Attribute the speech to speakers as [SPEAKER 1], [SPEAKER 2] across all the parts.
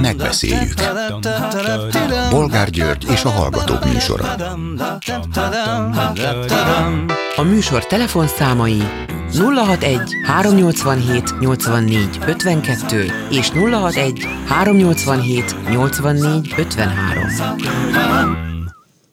[SPEAKER 1] Megbeszéljük. Bolgár György és a Hallgatók műsora.
[SPEAKER 2] A műsor telefonszámai 061 387 84 52 és 061 387 84 53.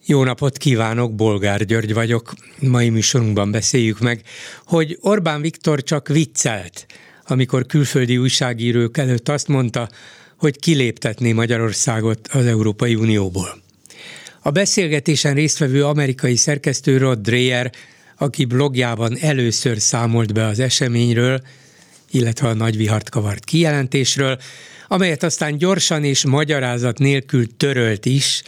[SPEAKER 3] Jó napot kívánok, Bolgár György vagyok. Mai műsorunkban beszéljük meg, hogy Orbán Viktor csak viccelt, amikor külföldi újságírók előtt azt mondta, hogy kiléptetné Magyarországot az Európai Unióból. A beszélgetésen résztvevő amerikai szerkesztő Rod Dreyer, aki blogjában először számolt be az eseményről, illetve a nagy vihart kavart kijelentésről, amelyet aztán gyorsan és magyarázat nélkül törölt is,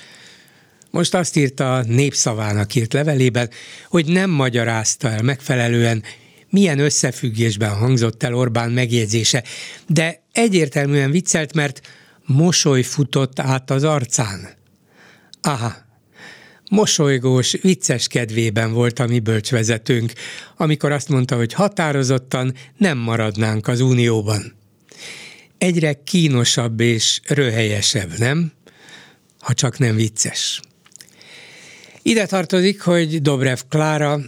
[SPEAKER 3] most azt írta a népszavának írt levelében, hogy nem magyarázta el megfelelően, milyen összefüggésben hangzott el Orbán megjegyzése, de egyértelműen viccelt, mert mosoly futott át az arcán. Aha, mosolygós, vicces kedvében volt a mi bölcsvezetőnk, amikor azt mondta, hogy határozottan nem maradnánk az Unióban. Egyre kínosabb és röhelyesebb, nem? Ha csak nem vicces. Ide tartozik, hogy Dobrev Klára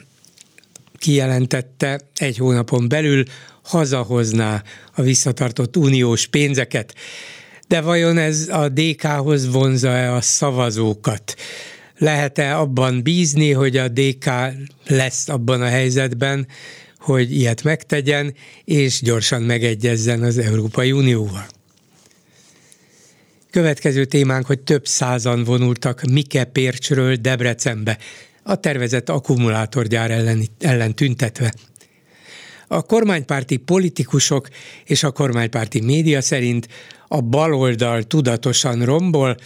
[SPEAKER 3] kijelentette egy hónapon belül hazahozná a visszatartott uniós pénzeket. De vajon ez a DK-hoz vonza-e a szavazókat? Lehet-e abban bízni, hogy a DK lesz abban a helyzetben, hogy ilyet megtegyen, és gyorsan megegyezzen az Európai Unióval? Következő témánk, hogy több százan vonultak Mike Pércsről Debrecenbe, a tervezett akkumulátorgyár ellen, ellen tüntetve. A kormánypárti politikusok és a kormánypárti média szerint a baloldal tudatosan rombol,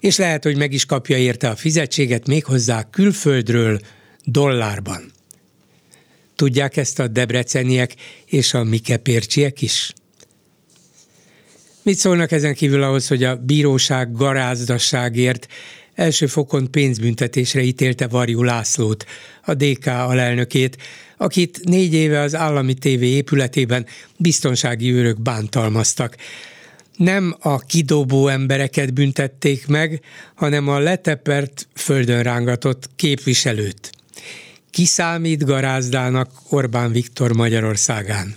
[SPEAKER 3] és lehet, hogy meg is kapja érte a fizetséget méghozzá külföldről, dollárban. Tudják ezt a debreceniek és a Mike Pércsiek is? Mit szólnak ezen kívül ahhoz, hogy a bíróság garázdasságért első fokon pénzbüntetésre ítélte Varjú Lászlót, a DK alelnökét, akit négy éve az állami tévé épületében biztonsági őrök bántalmaztak. Nem a kidobó embereket büntették meg, hanem a letepert, földön rángatott képviselőt. Kiszámít garázdának Orbán Viktor Magyarországán?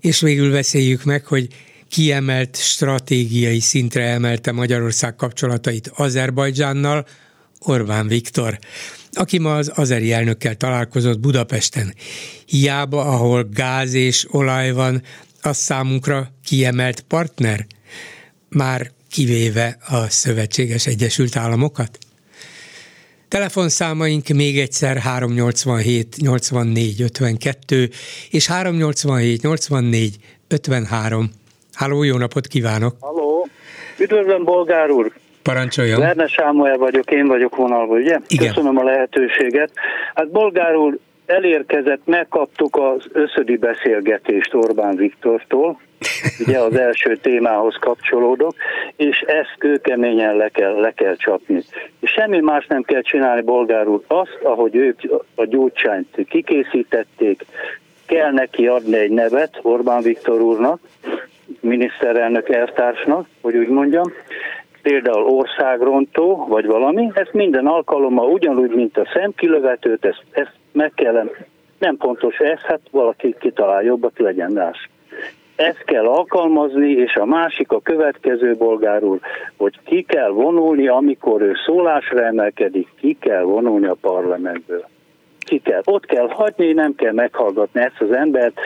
[SPEAKER 3] és végül beszéljük meg, hogy kiemelt stratégiai szintre emelte Magyarország kapcsolatait Azerbajdzsánnal, Orbán Viktor, aki ma az azeri elnökkel találkozott Budapesten. Hiába, ahol gáz és olaj van, az számunkra kiemelt partner, már kivéve a Szövetséges Egyesült Államokat? Telefonszámaink még egyszer 387 84 52 és 387 84 53. Háló, jó napot kívánok!
[SPEAKER 4] Halló, üdvözlöm Bolgár úr!
[SPEAKER 3] Parancsoljon!
[SPEAKER 4] Verne Sámuel vagyok, én vagyok vonalban, ugye?
[SPEAKER 3] Igen.
[SPEAKER 4] Köszönöm a lehetőséget. Hát Bolgár úr, elérkezett, megkaptuk az összödi beszélgetést Orbán Viktortól, ugye az első témához kapcsolódok, és ezt kőkeményen le kell, le kell csapni. És semmi más nem kell csinálni, bolgár úr, azt, ahogy ők a gyógycsányt kikészítették, kell neki adni egy nevet Orbán Viktor úrnak, miniszterelnök elvtársnak, hogy úgy mondjam, például országrontó, vagy valami, ezt minden alkalommal ugyanúgy, mint a szemkilövetőt, ezt, ezt meg kell, nem pontos ez, hát valaki kitalál jobbat, legyen más. Ezt kell alkalmazni, és a másik, a következő bolgár úr, hogy ki kell vonulni, amikor ő szólásra emelkedik, ki kell vonulni a parlamentből. Ki kell. Ott kell hagyni, nem kell meghallgatni ezt az embert,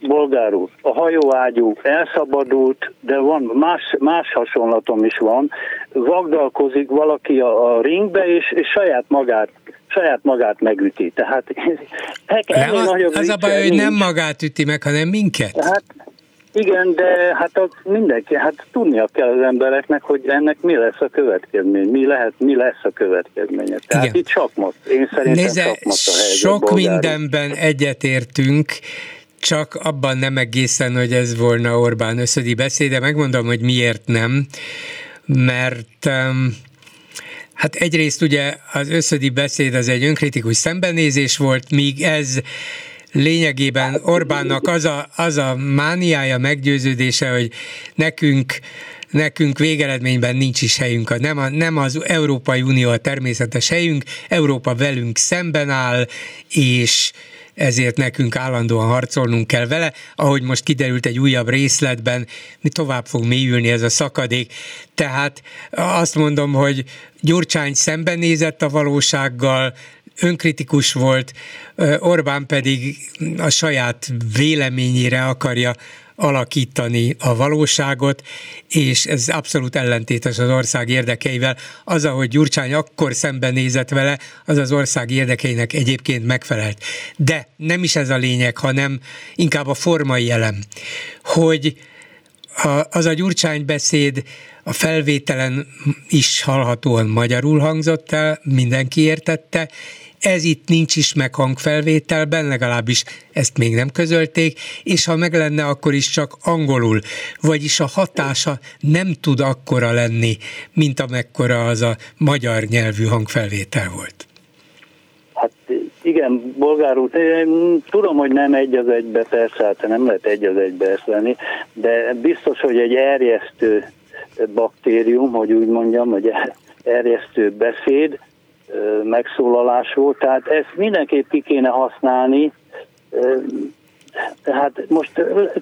[SPEAKER 4] bolgár úr, a hajóágyú elszabadult, de van más, más hasonlatom is van, vagdalkozik valaki a, a ringbe, és, és saját magát saját magát megüti. Tehát
[SPEAKER 3] nem, az, az a baj, hogy nem magát üti meg, hanem minket.
[SPEAKER 4] Hát igen, de hát az mindenki, hát tudnia kell az embereknek, hogy ennek mi lesz a következmény, mi lehet, mi lesz a következménye. Tehát Igen. itt sakmat, én szerintem Nézze, sakmat a helyzet.
[SPEAKER 3] Sok bolgári. mindenben egyetértünk, csak abban nem egészen, hogy ez volna Orbán összödi beszéde. Megmondom, hogy miért nem, mert Hát egyrészt ugye az összödi beszéd az egy önkritikus szembenézés volt, míg ez lényegében Orbánnak az a, az a mániája, meggyőződése, hogy nekünk nekünk végeredményben nincs is helyünk, nem, a, nem az Európai Unió a természetes helyünk, Európa velünk szemben áll, és ezért nekünk állandóan harcolnunk kell vele. Ahogy most kiderült egy újabb részletben, mi tovább fog mélyülni ez a szakadék. Tehát azt mondom, hogy Gyurcsány szembenézett a valósággal, önkritikus volt, Orbán pedig a saját véleményére akarja alakítani a valóságot, és ez abszolút ellentétes az ország érdekeivel. Az, ahogy Gyurcsány akkor szembenézett vele, az az ország érdekeinek egyébként megfelelt. De nem is ez a lényeg, hanem inkább a formai elem, hogy az a Gyurcsány beszéd a felvételen is hallhatóan magyarul hangzott el, mindenki értette, ez itt nincs is meg hangfelvételben, legalábbis ezt még nem közölték, és ha meg lenne, akkor is csak angolul, vagyis a hatása nem tud akkora lenni, mint amekkora az a magyar nyelvű hangfelvétel volt.
[SPEAKER 4] Hát igen, bolgár úr, tudom, hogy nem egy az egybe, persze, hát nem lehet egy az egybe ezt lenni, de biztos, hogy egy erjesztő baktérium, hogy úgy mondjam, hogy erjesztő beszéd, megszólalás volt, tehát ezt mindenképp ki kéne használni, tehát most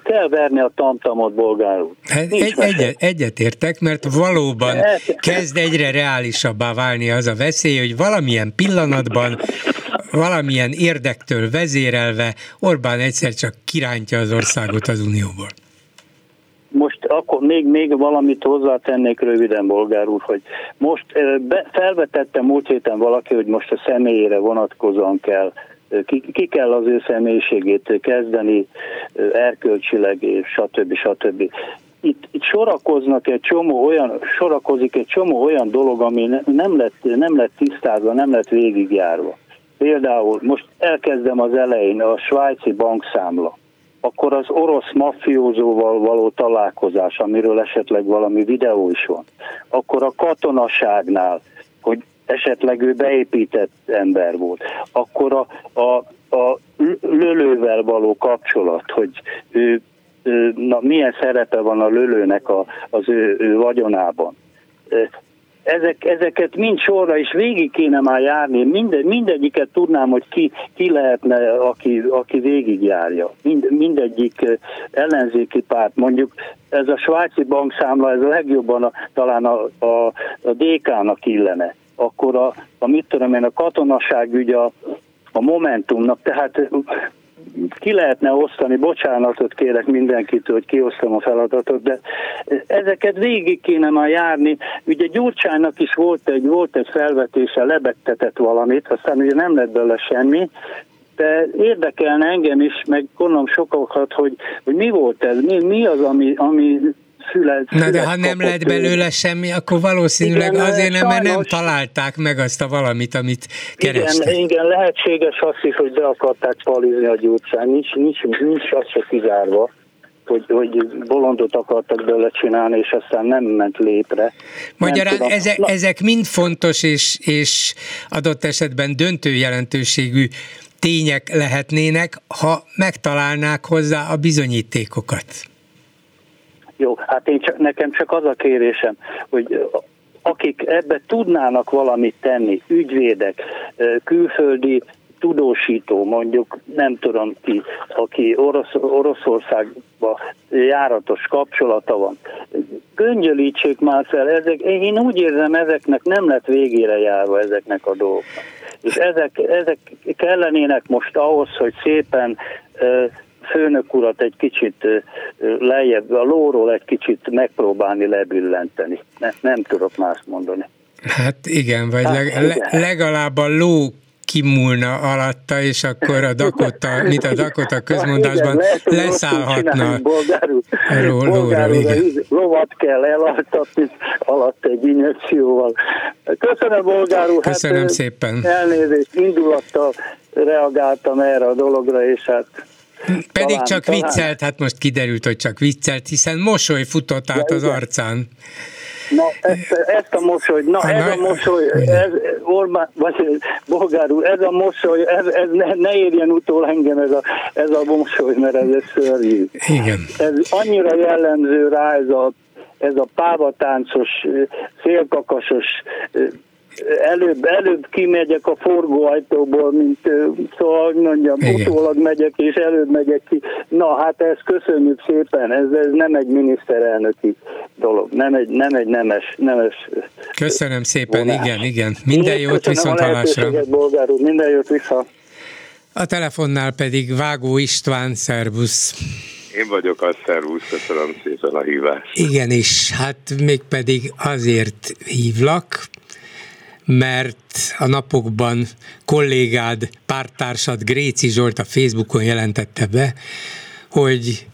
[SPEAKER 4] kell verni a tamtamot, bolgárul.
[SPEAKER 3] Hát egy, egyet, egyetértek, mert valóban kezd egyre reálisabbá válni az a veszély, hogy valamilyen pillanatban, valamilyen érdektől vezérelve Orbán egyszer csak kirántja az országot az Unióból.
[SPEAKER 4] Akkor még, még valamit hozzátennék röviden, bolgár úr, hogy most be, felvetette múlt héten valaki, hogy most a személyére vonatkozóan kell ki, ki kell az ő személyiségét kezdeni erkölcsileg, és stb. stb. Itt, itt sorakoznak egy csomó olyan, sorakozik egy csomó olyan dolog, ami nem lett, nem lett tisztázva, nem lett végigjárva. Például most elkezdem az elején a svájci bankszámla akkor az orosz mafiózóval való találkozás, amiről esetleg valami videó is van, akkor a katonaságnál, hogy esetleg ő beépített ember volt, akkor a, a, a lölővel való kapcsolat, hogy ő, na, milyen szerepe van a lölőnek a, az ő, ő vagyonában ezek, ezeket mind sorra is végig kéne már járni, Minde, mindegyiket tudnám, hogy ki, ki lehetne, aki, aki végigjárja. Mind, mindegyik ellenzéki párt, mondjuk ez a svájci bankszámla, ez a legjobban a, talán a, a, a DK-nak illene. Akkor a, a mit tudom én, a katonaság ügy a, a Momentumnak, tehát ki lehetne osztani, bocsánatot kérek mindenkitől, hogy kiosztom a feladatot, de ezeket végig kéne már járni. Ugye Gyurcsánynak is volt egy, volt egy felvetése, lebegtetett valamit, aztán ugye nem lett belőle semmi, de érdekelne engem is, meg gondolom sokakat, hogy, hogy mi volt ez, mi, mi az, ami, ami szület.
[SPEAKER 3] Na de ha nem lett belőle semmi, akkor valószínűleg igen, azért nem, mert nem találták meg azt a valamit, amit kerestek.
[SPEAKER 4] Igen, igen lehetséges az is, hogy be akarták palizni a gyurcsán, nincs, nincs, nincs az se kizárva hogy, hogy bolondot akartak belőle csinálni, és aztán nem ment lépre.
[SPEAKER 3] Magyarán ezek, ezek mind fontos és, és adott esetben döntő jelentőségű tények lehetnének, ha megtalálnák hozzá a bizonyítékokat.
[SPEAKER 4] Jó, hát én csak, nekem csak az a kérésem, hogy akik ebbe tudnának valamit tenni, ügyvédek, külföldi tudósító, mondjuk nem tudom ki, aki Orosz, Oroszországba járatos kapcsolata van, göngyölítsék már fel, ezek, én úgy érzem, ezeknek nem lett végére járva ezeknek a dolgoknak. És ezek, ezek kellenének most ahhoz, hogy szépen főnök urat egy kicsit lejjebb, a lóról egy kicsit megpróbálni lebillenteni. Ne, nem tudok más mondani.
[SPEAKER 3] Hát igen, vagy hát, leg, igen. legalább a ló kimúlna alatta, és akkor a Dakota, mint a Dakota közmondásban igen, leszállhatna
[SPEAKER 4] a lóról. Igen. Lovat kell elaltatni alatt egy injekcióval. Köszönöm, Bolgár úr.
[SPEAKER 3] Köszönöm hát, szépen.
[SPEAKER 4] Elnézést, indulattal reagáltam erre a dologra, és hát
[SPEAKER 3] pedig talán, csak talán. viccelt, hát most kiderült, hogy csak viccelt, hiszen mosoly futott át ja, az igen. arcán.
[SPEAKER 4] Na, ezt, ezt a mosoly, na ez a mosoly, ez Orbán, vagy Bolgár úr, ez a mosoly, ez, ez ne, ne érjen utól engem ez a, ez a mosoly, mert ez, ez szörnyű.
[SPEAKER 3] Igen.
[SPEAKER 4] Ez annyira jellemző rá ez a, ez a pávatáncos, szélkakasos előbb, előbb kimegyek a forgóajtóból, mint szóval, hogy mondjam, Igen. utólag megyek, és előbb megyek ki. Na, hát ezt köszönjük szépen, ez, ez nem egy miniszterelnöki dolog, nem egy, nem egy nemes, nemes
[SPEAKER 3] Köszönöm szépen, vonás. igen, igen. Minden Én jót viszont hallásra.
[SPEAKER 4] Bolgár úr, minden jót vissza.
[SPEAKER 3] A telefonnál pedig Vágó István, szervusz.
[SPEAKER 5] Én vagyok a szervusz, köszönöm szépen a hívást.
[SPEAKER 3] Igen, és hát mégpedig azért hívlak, mert a napokban kollégád, pártársad Gréci Zsolt a Facebookon jelentette be, hogy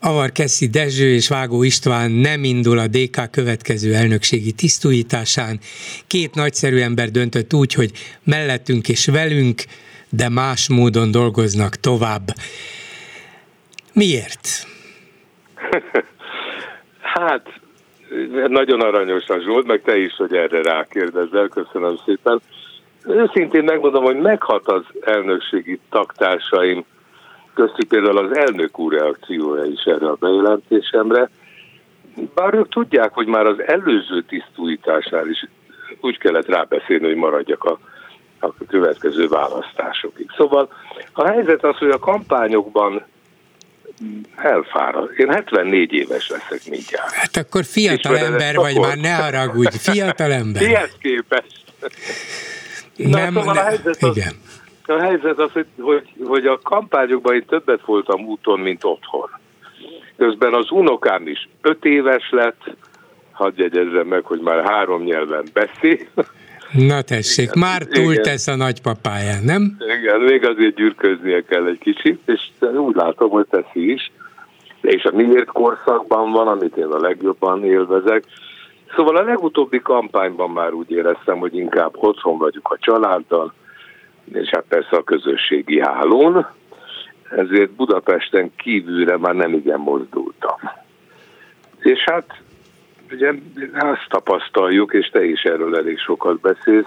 [SPEAKER 3] Avar Keszi Dezső és Vágó István nem indul a DK következő elnökségi tisztújításán. Két nagyszerű ember döntött úgy, hogy mellettünk és velünk, de más módon dolgoznak tovább. Miért?
[SPEAKER 5] hát nagyon aranyos a Zsolt, meg te is, hogy erre rákérdezel, köszönöm szépen. Őszintén megmondom, hogy meghat az elnökségi taktársaim, köztük például az elnök úr reakciója is erre a bejelentésemre, bár ők tudják, hogy már az előző tisztújításnál is úgy kellett rábeszélni, hogy maradjak a, a következő választásokig. Szóval a helyzet az, hogy a kampányokban elfárad. Én 74 éves leszek mindjárt.
[SPEAKER 3] Hát akkor fiatal Ismered ember vagy már, ne haragudj, fiatal ember.
[SPEAKER 5] Mihez képest? Na, nem, szóval ne, a helyzet az, igen. A helyzet az, hogy, hogy, hogy a kampányokban én többet voltam úton, mint otthon. Közben az unokám is öt éves lett, hadd jegyezzem meg, hogy már három nyelven beszél.
[SPEAKER 3] Na tessék, igen, már túl igen. tesz a nagypapáján, nem?
[SPEAKER 5] Igen, még azért gyűrköznie kell egy kicsit, és úgy látom, hogy teszi is. És a miért korszakban van, amit én a legjobban élvezek. Szóval a legutóbbi kampányban már úgy éreztem, hogy inkább otthon vagyunk a családdal, és hát persze a közösségi hálón, ezért Budapesten kívülre már nem igen mozdultam. És hát ugye azt tapasztaljuk, és te is erről elég sokat beszélsz,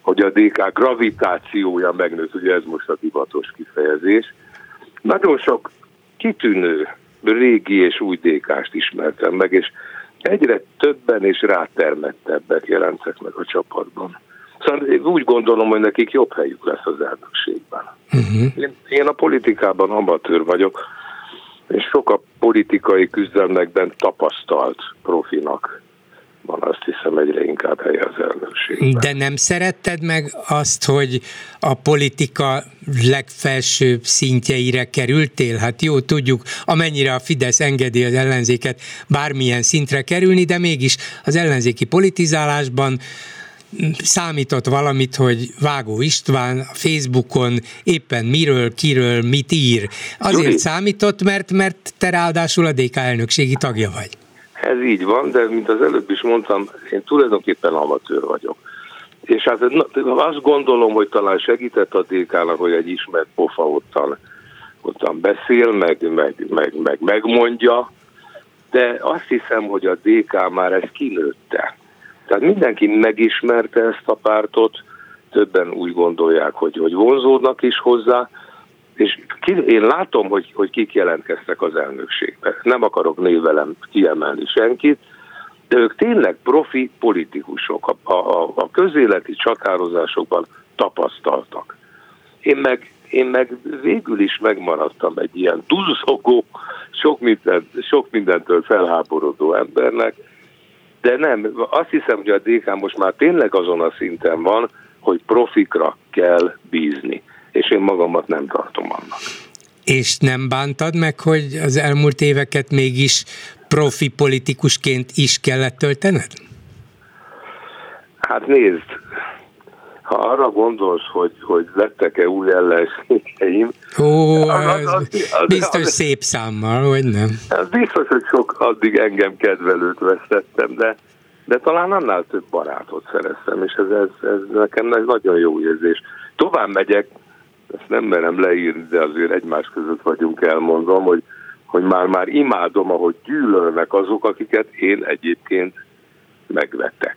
[SPEAKER 5] hogy a DK gravitációja megnőtt, ugye ez most a divatos kifejezés. Nagyon sok kitűnő régi és új DK-st ismertem meg, és egyre többen és rátermettebbek jelentek meg a csapatban. Szóval úgy gondolom, hogy nekik jobb helyük lesz az elnökségben. Uh-huh. Én, én a politikában amatőr vagyok, és sok a politikai küzdelmekben tapasztalt profinak van azt hiszem egyre inkább helye az elnökségben.
[SPEAKER 3] De nem szeretted meg azt, hogy a politika legfelsőbb szintjeire kerültél? Hát jó, tudjuk, amennyire a Fidesz engedi az ellenzéket bármilyen szintre kerülni, de mégis az ellenzéki politizálásban számított valamit, hogy Vágó István a Facebookon éppen miről, kiről, mit ír. Azért Juli. számított, mert, mert te ráadásul a DK elnökségi tagja vagy.
[SPEAKER 5] Ez így van, de mint az előbb is mondtam, én tulajdonképpen amatőr vagyok. És hát azt gondolom, hogy talán segített a DK-nak, hogy egy ismert pofa ottan, ottan beszél, meg, meg, meg, meg megmondja, de azt hiszem, hogy a DK már ezt kinőtte. Tehát mindenki megismerte ezt a pártot, többen úgy gondolják, hogy, hogy vonzódnak is hozzá, és ki, én látom, hogy, hogy kik jelentkeztek az elnökségbe. Nem akarok névelem kiemelni senkit, de ők tényleg profi politikusok, a, a, a közéleti csatározásokban tapasztaltak. Én meg, én meg végül is megmaradtam egy ilyen duzzogó, sok, minden, sok mindentől felháborodó embernek, de nem, azt hiszem, hogy a DK most már tényleg azon a szinten van, hogy profikra kell bízni, és én magamat nem tartom annak.
[SPEAKER 3] És nem bántad meg, hogy az elmúlt éveket mégis profi politikusként is kellett töltened?
[SPEAKER 5] Hát nézd, ha arra gondolsz, hogy, hogy lettek-e új ellenségeim...
[SPEAKER 3] Ó, az, az, az, az, biztos az, szép számmal, vagy nem?
[SPEAKER 5] Az biztos, hogy sok addig engem kedvelőt vesztettem, de, de talán annál több barátot szereztem, és ez, ez, ez nekem egy nagyon jó érzés. Tovább megyek, ezt nem merem leírni, de azért egymás között vagyunk, elmondom, hogy, hogy már-már imádom, ahogy gyűlölnek azok, akiket én egyébként megvetek.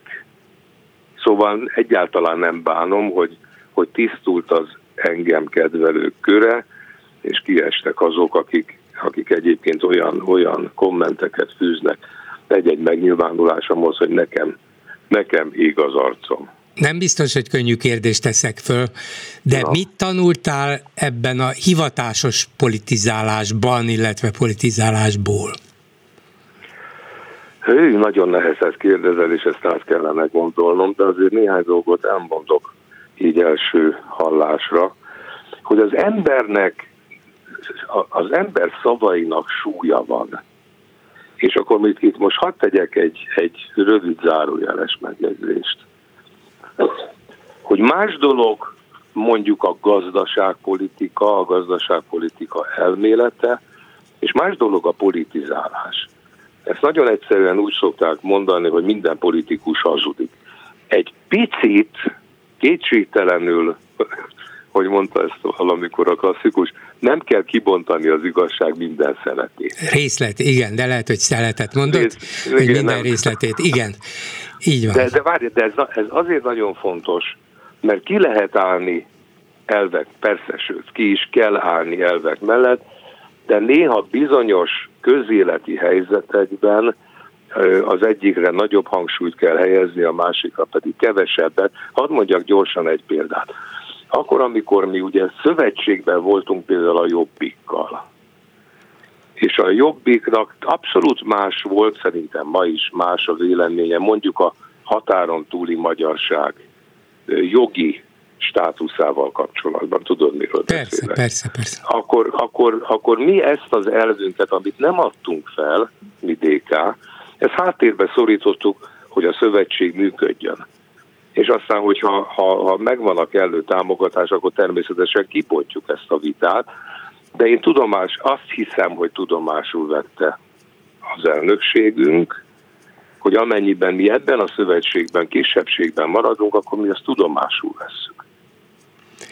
[SPEAKER 5] Szóval egyáltalán nem bánom, hogy, hogy tisztult az engem kedvelők köre, és kiestek azok, akik, akik egyébként olyan, olyan kommenteket fűznek egy-egy megnyilvánulásomhoz, hogy nekem, nekem ég az arcom.
[SPEAKER 3] Nem biztos, hogy könnyű kérdést teszek föl, de Na. mit tanultál ebben a hivatásos politizálásban, illetve politizálásból?
[SPEAKER 5] Hű, nagyon nehezen kérdezel, és ezt át kellene gondolnom, de azért néhány dolgot elmondok így első hallásra, hogy az embernek, az ember szavainak súlya van. És akkor mit itt most hadd tegyek egy, egy rövid zárójeles megjegyzést. Hogy más dolog mondjuk a gazdaságpolitika, a gazdaságpolitika elmélete, és más dolog a politizálás. Ezt nagyon egyszerűen úgy szokták mondani, hogy minden politikus hazudik. Egy picit kétségtelenül, hogy mondta ezt valamikor a klasszikus, nem kell kibontani az igazság minden szeletét.
[SPEAKER 3] Részlet, igen, de lehet, hogy szeletet mondott, Rész, hogy igen, minden nem. részletét, igen. Így van.
[SPEAKER 5] De, de várj, de ez, ez azért nagyon fontos, mert ki lehet állni elvek, persze, sőt, ki is kell állni elvek mellett, de néha bizonyos közéleti helyzetekben az egyikre nagyobb hangsúlyt kell helyezni, a másikra pedig kevesebbet. Hadd mondjak gyorsan egy példát. Akkor, amikor mi ugye szövetségben voltunk például a Jobbikkal, és a Jobbiknak abszolút más volt, szerintem ma is más a véleménye, mondjuk a határon túli magyarság jogi státuszával kapcsolatban. Tudod, miről
[SPEAKER 3] persze, beszélek? Persze, persze,
[SPEAKER 5] akkor, akkor, akkor mi ezt az elvünket, amit nem adtunk fel, mi DK, ezt háttérbe szorítottuk, hogy a szövetség működjön. És aztán, hogyha ha, ha megvan a kellő támogatás, akkor természetesen kipontjuk ezt a vitát. De én tudomás, azt hiszem, hogy tudomásul vette az elnökségünk, hogy amennyiben mi ebben a szövetségben, kisebbségben maradunk, akkor mi ezt tudomásul vesszük.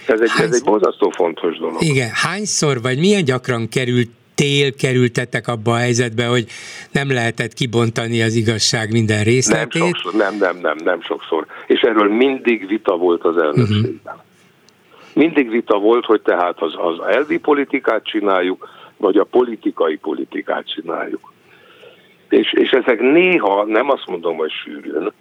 [SPEAKER 5] Ez egy, ez egy borzasztó fontos dolog.
[SPEAKER 3] Igen, hányszor vagy milyen gyakran került tél kerültetek abba a helyzetbe, hogy nem lehetett kibontani az igazság minden részletét?
[SPEAKER 5] Nem, sokszor, nem, nem, nem, nem sokszor. És erről mindig vita volt az elnökségben. Uh-huh. Mindig vita volt, hogy tehát az, az elvi politikát csináljuk, vagy a politikai politikát csináljuk. És, és ezek néha, nem azt mondom, hogy sűrűn,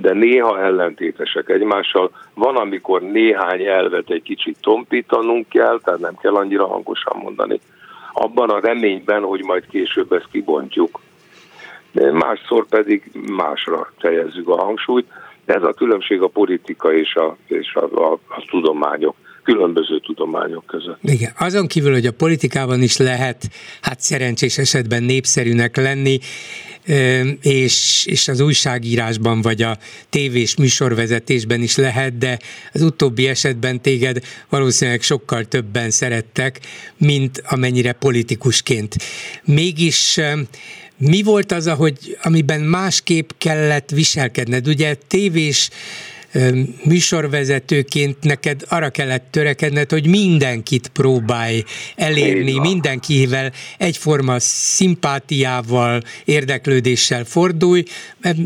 [SPEAKER 5] de néha ellentétesek egymással. Van, amikor néhány elvet egy kicsit tompítanunk kell, tehát nem kell annyira hangosan mondani. Abban a reményben, hogy majd később ezt kibontjuk. De másszor pedig másra helyezzük a hangsúlyt. Ez a különbség a politika és a, és a, a, a tudományok különböző tudományok között.
[SPEAKER 3] Igen, azon kívül, hogy a politikában is lehet, hát szerencsés esetben népszerűnek lenni, és, és az újságírásban vagy a tévés műsorvezetésben is lehet, de az utóbbi esetben téged valószínűleg sokkal többen szerettek, mint amennyire politikusként. Mégis mi volt az, ahogy, amiben másképp kellett viselkedned? Ugye tévés műsorvezetőként neked arra kellett törekedned, hogy mindenkit próbálj elérni, mindenkivel egyforma szimpátiával, érdeklődéssel fordulj,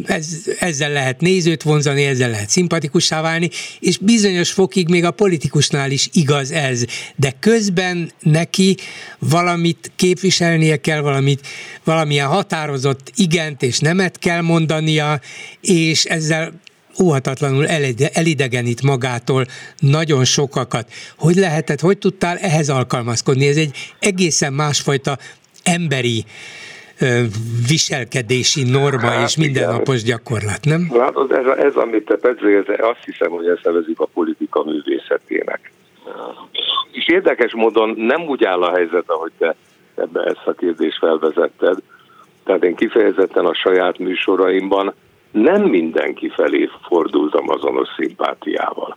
[SPEAKER 3] ez, ezzel lehet nézőt vonzani, ezzel lehet szimpatikussá válni, és bizonyos fokig még a politikusnál is igaz ez, de közben neki valamit képviselnie kell, valamit, valamilyen határozott igent és nemet kell mondania, és ezzel óhatatlanul elidegenít magától nagyon sokakat. Hogy lehetett, hogy tudtál ehhez alkalmazkodni? Ez egy egészen másfajta emberi viselkedési norma hát, és mindennapos igen. gyakorlat, nem?
[SPEAKER 5] Hát ez, ez amit te pedzegetsz, azt hiszem, hogy ezt nevezik a politika művészetének. És érdekes módon nem úgy áll a helyzet, ahogy te ebbe ezt a kérdést felvezetted. Tehát én kifejezetten a saját műsoraimban nem mindenki felé fordultam azonos szimpátiával.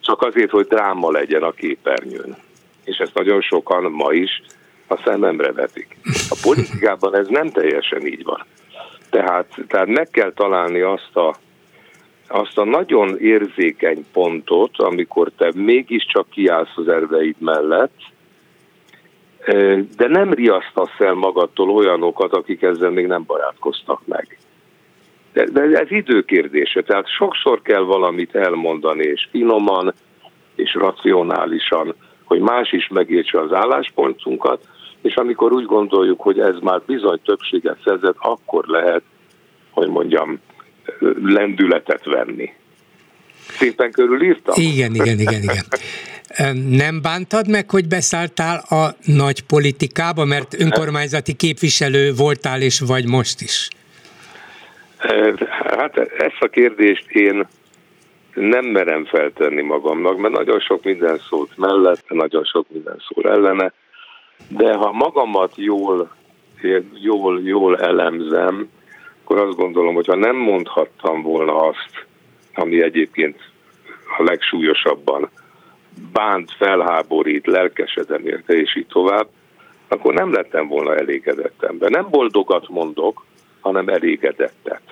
[SPEAKER 5] Csak azért, hogy dráma legyen a képernyőn. És ezt nagyon sokan ma is a szememre vetik. A politikában ez nem teljesen így van. Tehát, tehát meg kell találni azt a, azt a nagyon érzékeny pontot, amikor te mégiscsak kiállsz az erveid mellett, de nem riasztasz el magadtól olyanokat, akik ezzel még nem barátkoztak meg. De, de ez időkérdése, tehát sokszor kell valamit elmondani, és finoman, és racionálisan, hogy más is megértse az álláspontunkat, és amikor úgy gondoljuk, hogy ez már bizony többséget szerzett, akkor lehet, hogy mondjam, lendületet venni. Szépen körülírtam?
[SPEAKER 3] Igen, igen, igen, igen. Nem bántad meg, hogy beszálltál a nagy politikába, mert önkormányzati képviselő voltál és vagy most is?
[SPEAKER 5] Hát ezt a kérdést én nem merem feltenni magamnak, mert nagyon sok minden szólt mellette, nagyon sok minden szól ellene, de ha magamat jól, jól, jól elemzem, akkor azt gondolom, hogy ha nem mondhattam volna azt, ami egyébként a legsúlyosabban bánt, felháborít, lelkesedem érte, és így tovább, akkor nem lettem volna elégedettem. De nem boldogat mondok, hanem elégedettet.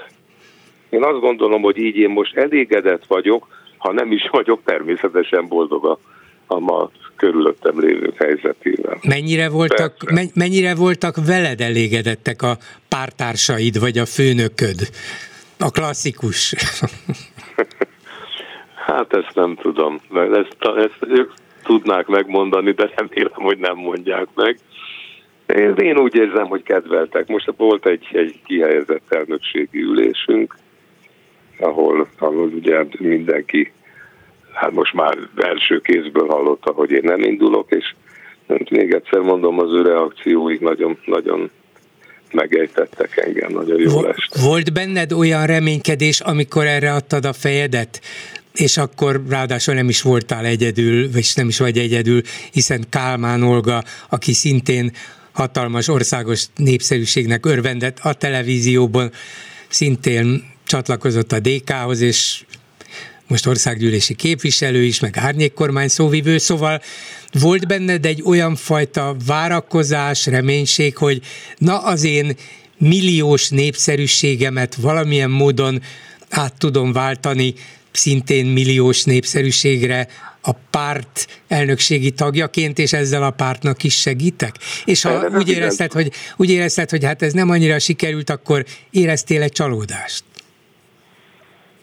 [SPEAKER 5] Én azt gondolom, hogy így én most elégedett vagyok, ha nem is vagyok természetesen boldog a, a ma körülöttem lévő helyzetével.
[SPEAKER 3] Mennyire voltak, me, mennyire voltak veled elégedettek a pártársaid, vagy a főnököd? A klasszikus.
[SPEAKER 5] hát ezt nem tudom. Ezt, ezt ők tudnák megmondani, de remélem, hogy nem mondják meg. Én, én úgy érzem, hogy kedveltek. Most volt egy, egy kihelyezett elnökségi ülésünk, ahol, ahol ugye mindenki hát most már első kézből hallotta, hogy én nem indulok, és még egyszer mondom, az ő reakcióik nagyon, nagyon megejtettek engem, nagyon jó este.
[SPEAKER 3] Volt benned olyan reménykedés, amikor erre adtad a fejedet, és akkor ráadásul nem is voltál egyedül, vagy nem is vagy egyedül, hiszen Kálmán Olga, aki szintén hatalmas országos népszerűségnek örvendett. A televízióban, szintén csatlakozott a DK-hoz, és most országgyűlési képviselő is, meg árnyékkormány szóvivő, szóval volt benned egy olyan fajta várakozás, reménység, hogy na az én milliós népszerűségemet valamilyen módon át tudom váltani szintén milliós népszerűségre a párt elnökségi tagjaként, és ezzel a pártnak is segítek? És ha úgy érezted, hogy, úgy érezted, hogy hát ez nem annyira sikerült, akkor éreztél egy csalódást?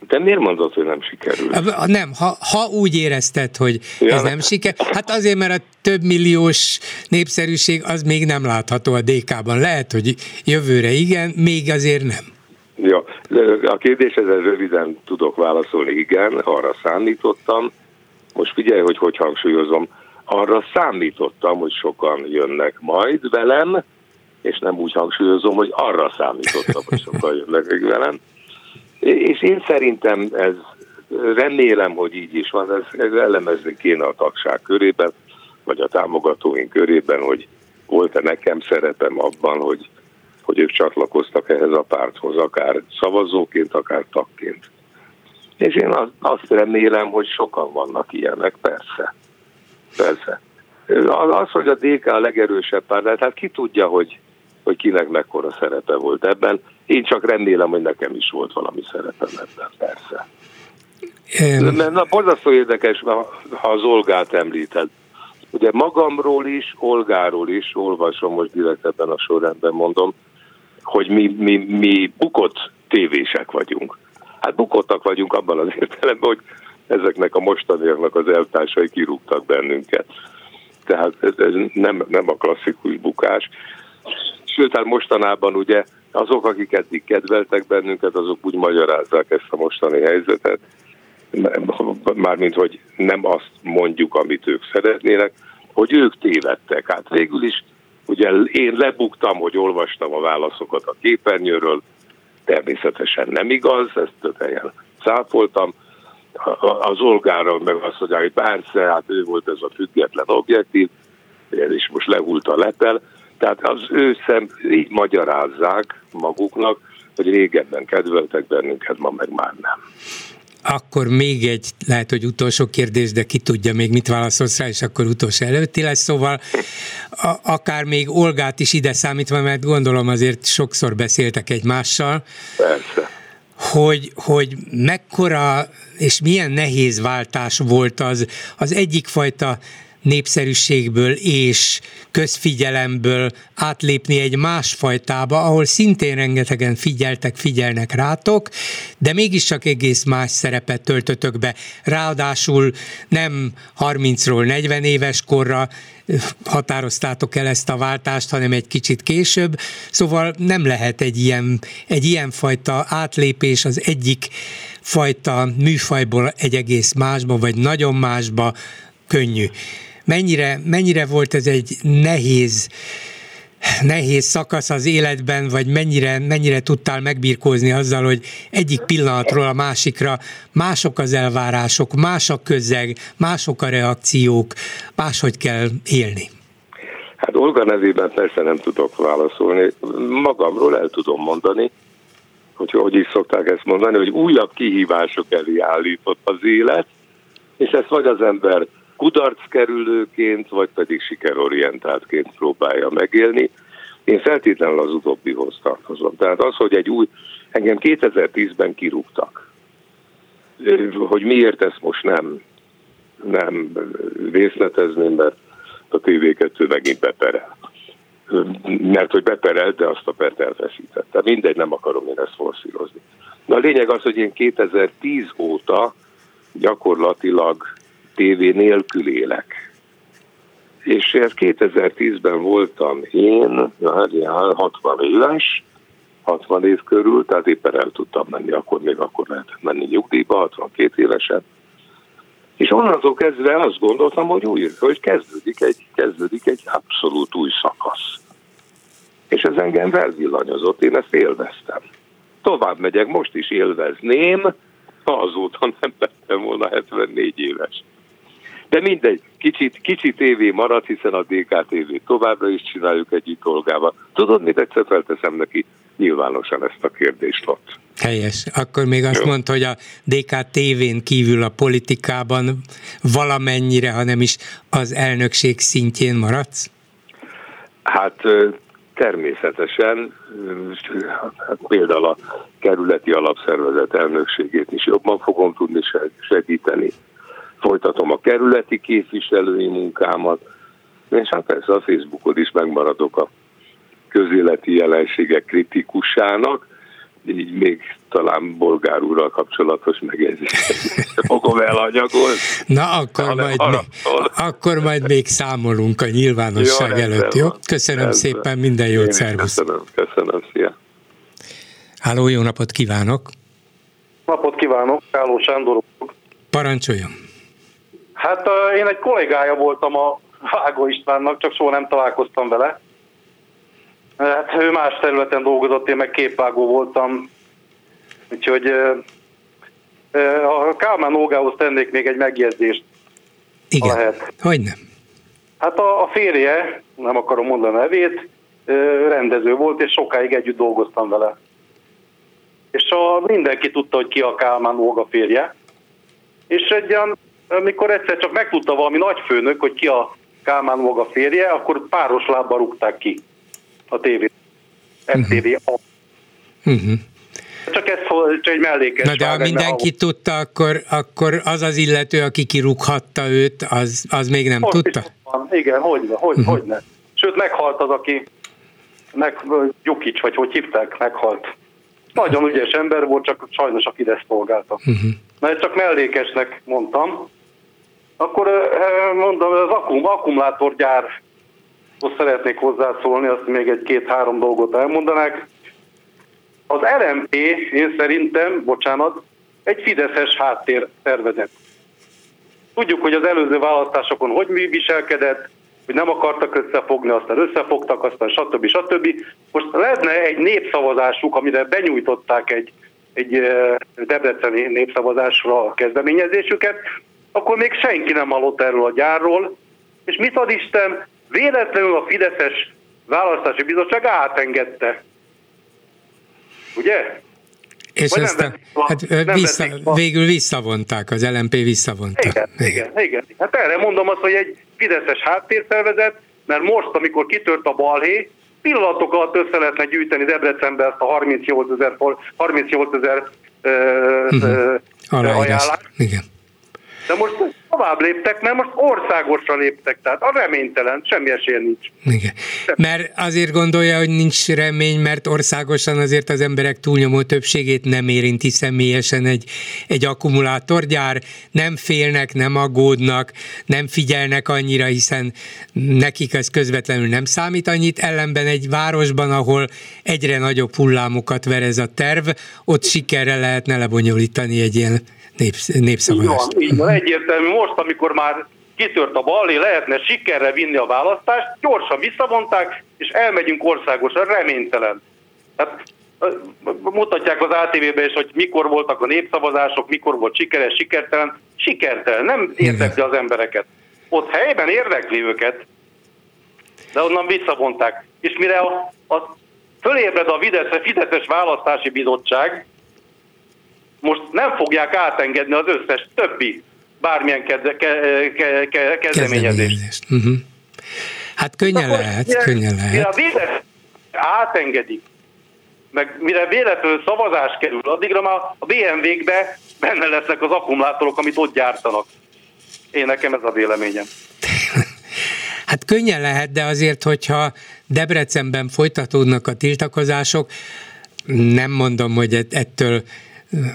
[SPEAKER 5] De miért mondod, hogy nem sikerült?
[SPEAKER 3] Nem, ha, ha úgy érezted, hogy ja, ez nem siker, hát azért, mert a több milliós népszerűség az még nem látható a DK-ban. Lehet, hogy jövőre igen, még azért nem.
[SPEAKER 5] Ja, a kérdéshez röviden tudok válaszolni, igen, arra számítottam. Most figyelj, hogy hogy hangsúlyozom. Arra számítottam, hogy sokan jönnek majd velem, és nem úgy hangsúlyozom, hogy arra számítottam, hogy sokan jönnek velem. És én szerintem ez, remélem, hogy így is van, ez, ez elemezni kéne a tagság körében, vagy a támogatóink körében, hogy volt-e nekem szerepem abban, hogy, hogy ők csatlakoztak ehhez a párthoz, akár szavazóként, akár tagként. És én azt remélem, hogy sokan vannak ilyenek, persze. Persze. Az, hogy a DK a legerősebb párt, hát ki tudja, hogy hogy kinek mekkora szerepe volt ebben. Én csak remélem, hogy nekem is volt valami szerepem ebben, persze. Um. Na, borzasztó érdekes, ha az Olgát említed. Ugye magamról is, Olgáról is, olvasom most direkt ebben a sorrendben mondom, hogy mi, mi, mi bukott tévések vagyunk. Hát bukottak vagyunk abban az értelemben, hogy ezeknek a mostaniaknak az eltársai kirúgtak bennünket. Tehát ez, ez nem, nem a klasszikus bukás sőt, hát mostanában ugye azok, akik eddig kedveltek bennünket, azok úgy magyarázzák ezt a mostani helyzetet, mármint, hogy nem azt mondjuk, amit ők szeretnének, hogy ők tévedtek. Hát végül is ugye én lebuktam, hogy olvastam a válaszokat a képernyőről, természetesen nem igaz, ezt több helyen száfoltam. Az Olgára meg azt mondják, hogy persze, hát ő volt ez a független objektív, és most lehult a lepel. Tehát az ő szem, így magyarázzák maguknak, hogy régebben kedveltek bennünket, ma meg már nem.
[SPEAKER 3] Akkor még egy, lehet, hogy utolsó kérdés, de ki tudja még mit válaszolsz rá, és akkor utolsó előtti lesz, szóval a, akár még Olgát is ide számítva, mert gondolom azért sokszor beszéltek egymással.
[SPEAKER 5] Persze.
[SPEAKER 3] Hogy, hogy mekkora és milyen nehéz váltás volt az, az egyik fajta népszerűségből és közfigyelemből átlépni egy másfajtába, ahol szintén rengetegen figyeltek, figyelnek rátok, de mégiscsak egész más szerepet töltötök be. Ráadásul nem 30-ról 40 éves korra határoztátok el ezt a váltást, hanem egy kicsit később. Szóval nem lehet egy ilyen, egy ilyen fajta átlépés az egyik fajta műfajból egy egész másba, vagy nagyon másba könnyű. Mennyire, mennyire volt ez egy nehéz nehéz szakasz az életben, vagy mennyire, mennyire tudtál megbirkózni azzal, hogy egyik pillanatról a másikra mások az elvárások, más a közeg, mások a reakciók, máshogy kell élni?
[SPEAKER 5] Hát Olga nevében persze nem tudok válaszolni. Magamról el tudom mondani, hogy hogy is szokták ezt mondani, hogy újabb kihívások elé állított az élet, és ezt vagy az ember kudarckerülőként, vagy pedig sikerorientáltként próbálja megélni. Én feltétlenül az utóbbihoz tartozom. Tehát az, hogy egy új, engem 2010-ben kirúgtak, hogy miért ezt most nem, nem részletezném, mert a TV2 megint beperel. Mert hogy beperelt, de azt a pert elveszítette. Mindegy, nem akarom én ezt forszírozni. Na a lényeg az, hogy én 2010 óta gyakorlatilag tévé nélkül élek. És 2010-ben voltam én, hát 60 éves, 60 év körül, tehát éppen el tudtam menni, akkor még akkor lehetett menni nyugdíjba, 62 évesen. És onnantól kezdve azt gondoltam, hogy új, hogy kezdődik egy, kezdődik egy abszolút új szakasz. És ez engem felvillanyozott, én ezt élveztem. Tovább megyek, most is élvezném, ha azóta nem lettem volna 74 éves. De mindegy, kicsit, kicsit tévé marad, hiszen a DKTV továbbra is csináljuk együtt Olgával. Tudod, mit egyszer felteszem neki nyilvánosan ezt a kérdést ott.
[SPEAKER 3] Helyes. Akkor még azt Jó. mondta, hogy a DKTV-n kívül a politikában valamennyire, ha nem is az elnökség szintjén maradsz?
[SPEAKER 5] Hát természetesen, hát például a kerületi alapszervezet elnökségét is jobban fogom tudni segíteni folytatom a kerületi képviselői munkámat, és hát persze a Facebookon is megmaradok a közéleti jelenségek kritikusának, így még talán bolgár úrral kapcsolatos megjegyzést fogom elanyagolni.
[SPEAKER 3] Na, akkor majd, arra, még, akkor majd még számolunk a nyilvánosság jó, előtt, jó? Köszönöm rendben. szépen, minden jót, szervusz!
[SPEAKER 5] Köszönöm, köszönöm, szia!
[SPEAKER 3] Háló, jó napot kívánok!
[SPEAKER 6] Napot kívánok, Háló Sándor.
[SPEAKER 3] Parancsoljon!
[SPEAKER 6] Hát én egy kollégája voltam a Vágó Istvánnak, csak soha nem találkoztam vele. Hát ő más területen dolgozott, én meg képvágó voltam. Úgyhogy a Kálmán Ógához tennék még egy megjegyzést.
[SPEAKER 3] Igen, lehet. hogy nem?
[SPEAKER 6] Hát a, a férje, nem akarom mondani a nevét, rendező volt, és sokáig együtt dolgoztam vele. És a, mindenki tudta, hogy ki a Kálmán Óga férje. És egy olyan amikor egyszer csak megtudta valami nagyfőnök, hogy ki a Kálmán maga férje, akkor páros lábba rúgták ki a tévét. MTV uh-huh. uh-huh. Csak ez csak egy mellékes.
[SPEAKER 3] Na de ha mindenki ahol... tudta, akkor, akkor az az illető, aki kirúghatta őt, az, az még nem Most tudta?
[SPEAKER 6] Van. Igen, hogy, hogy, uh-huh. hogy ne. Sőt, meghalt az, aki meg, Gyukics, vagy hogy hívták, meghalt. Nagyon ügyes ember volt, csak sajnos aki ezt szolgálta. Uh-huh. Na ezt csak mellékesnek mondtam. Akkor mondom, az akkum, akkumulátorgyárhoz szeretnék hozzászólni, azt még egy-két-három dolgot elmondanák. Az LMP, én szerintem, bocsánat, egy fideszes háttér szervezet. Tudjuk, hogy az előző választásokon hogy mi viselkedett, hogy nem akartak összefogni, aztán összefogtak, aztán stb. stb. Most lenne egy népszavazásuk, amire benyújtották egy, egy debreceni népszavazásra a kezdeményezésüket, akkor még senki nem hallott erről a gyárról, és mit ad Isten, véletlenül a Fideszes választási bizottság átengedte. Ugye?
[SPEAKER 3] És Vagy aztán hát vissza, végül visszavonták, az LMP visszavonta.
[SPEAKER 6] Igen, igen, igen, igen. Hát erre mondom azt, hogy egy Fideszes háttérszervezet, mert most, amikor kitört a balhé, pillanatok alatt össze lehetne gyűjteni Debrecenbe ezt a 38 ezer 38 ezer uh, uh, ajánlást.
[SPEAKER 3] Igen
[SPEAKER 6] De most tovább léptek, mert most országosra léptek, tehát a reménytelen, semmi esély nincs.
[SPEAKER 3] Igen. Mert azért gondolja, hogy nincs remény, mert országosan azért az emberek túlnyomó többségét nem érinti személyesen egy, egy akkumulátorgyár, nem félnek, nem aggódnak, nem figyelnek annyira, hiszen nekik ez közvetlenül nem számít annyit, ellenben egy városban, ahol egyre nagyobb hullámokat verez a terv, ott sikerre lehetne lebonyolítani egy ilyen népsz, népszavazást.
[SPEAKER 6] Így van, így van, egyértelmű. Most, amikor már kitört a balé, lehetne sikerre vinni a választást, gyorsan visszavonták, és elmegyünk országosan, reménytelen. Hát mutatják az ATV-ben is, hogy mikor voltak a népszavazások, mikor volt sikeres, sikertelen. Sikertelen, nem érdekli az embereket. Ott helyben érdekli őket, de onnan visszavonták. És mire a, a fölébred a Fideszes Választási Bizottság, most nem fogják átengedni az összes többi bármilyen keze, ke, ke, ke, kezdeményezést.
[SPEAKER 3] Uh-huh. Hát könnyen Akkor lehet, mire, könnyen lehet. Mire
[SPEAKER 6] a véletlen átengedik, meg mire véletlenül szavazás kerül, addigra már a BMW-kbe benne lesznek az akkumulátorok, amit ott gyártanak. Én nekem ez a véleményem.
[SPEAKER 3] Hát könnyen lehet, de azért, hogyha Debrecenben folytatódnak a tiltakozások, nem mondom, hogy ettől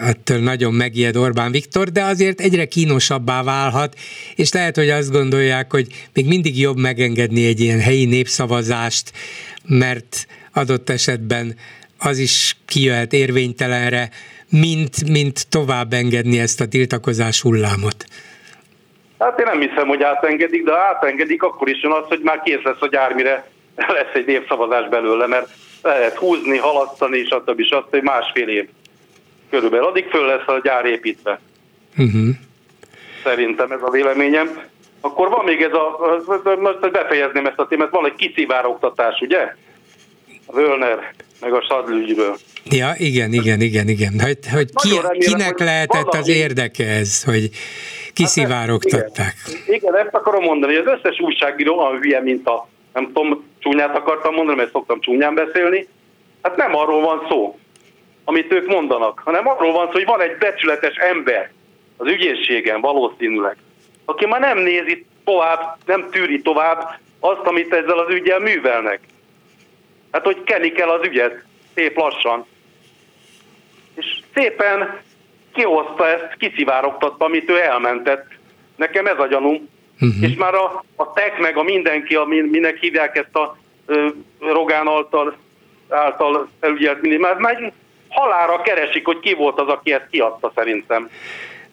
[SPEAKER 3] ettől nagyon megijed Orbán Viktor, de azért egyre kínosabbá válhat, és lehet, hogy azt gondolják, hogy még mindig jobb megengedni egy ilyen helyi népszavazást, mert adott esetben az is kijöhet érvénytelenre, mint, mint tovább engedni ezt a tiltakozás hullámot.
[SPEAKER 6] Hát én nem hiszem, hogy átengedik, de átengedik, akkor is jön az, hogy már kész lesz a gyár, mire lesz egy népszavazás belőle, mert lehet húzni, halasztani, stb. stb. másfél év körülbelül. Addig föl lesz a gyár építve. Uh-huh. Szerintem ez a véleményem. Akkor van még ez a, most befejezném ezt a témát, van egy kiszivárogtatás, ugye? A Völner, meg a Sadlügyről.
[SPEAKER 3] Ja, igen, igen, igen, igen. Hogy, hogy ki, remélem, kinek hogy lehetett valami... az érdeke ez, hogy kiszivárogtatták?
[SPEAKER 6] Hát, igen. igen, ezt akarom mondani, hogy az összes újságíró olyan hülye, mint a, nem tudom, csúnyát akartam mondani, mert szoktam csúnyán beszélni. Hát nem arról van szó, amit ők mondanak, hanem arról van szó, hogy van egy becsületes ember az ügyészségen valószínűleg, aki már nem nézi tovább, nem tűri tovább azt, amit ezzel az ügyel művelnek. Hát, hogy kenni kell az ügyet, szép lassan. És szépen kihozta ezt, kiszivárogtatta, amit ő elmentett. Nekem ez a gyanúm. Uh-huh. És már a, a tech meg a mindenki, a, minek hívják ezt a ö, Rogán által, által felügyelt, már, már halára keresik, hogy ki volt az, aki ezt kiadta szerintem.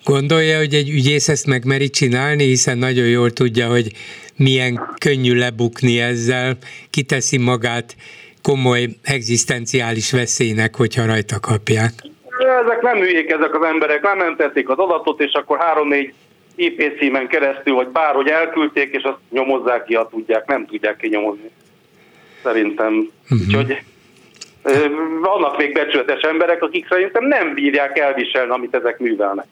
[SPEAKER 3] Gondolja, hogy egy ügyész ezt megmeri csinálni, hiszen nagyon jól tudja, hogy milyen könnyű lebukni ezzel, kiteszi magát komoly egzisztenciális veszélynek, hogyha rajta kapják.
[SPEAKER 6] Ezek nem hülyék, ezek az emberek lementették az adatot, és akkor három-négy IP címen keresztül, vagy bárhogy elküldték, és azt nyomozzák ki, ha tudják, nem tudják kinyomozni. Szerintem. Uh-huh. Úgyhogy vannak még becsületes emberek, akik szerintem nem bírják elviselni, amit ezek művelnek.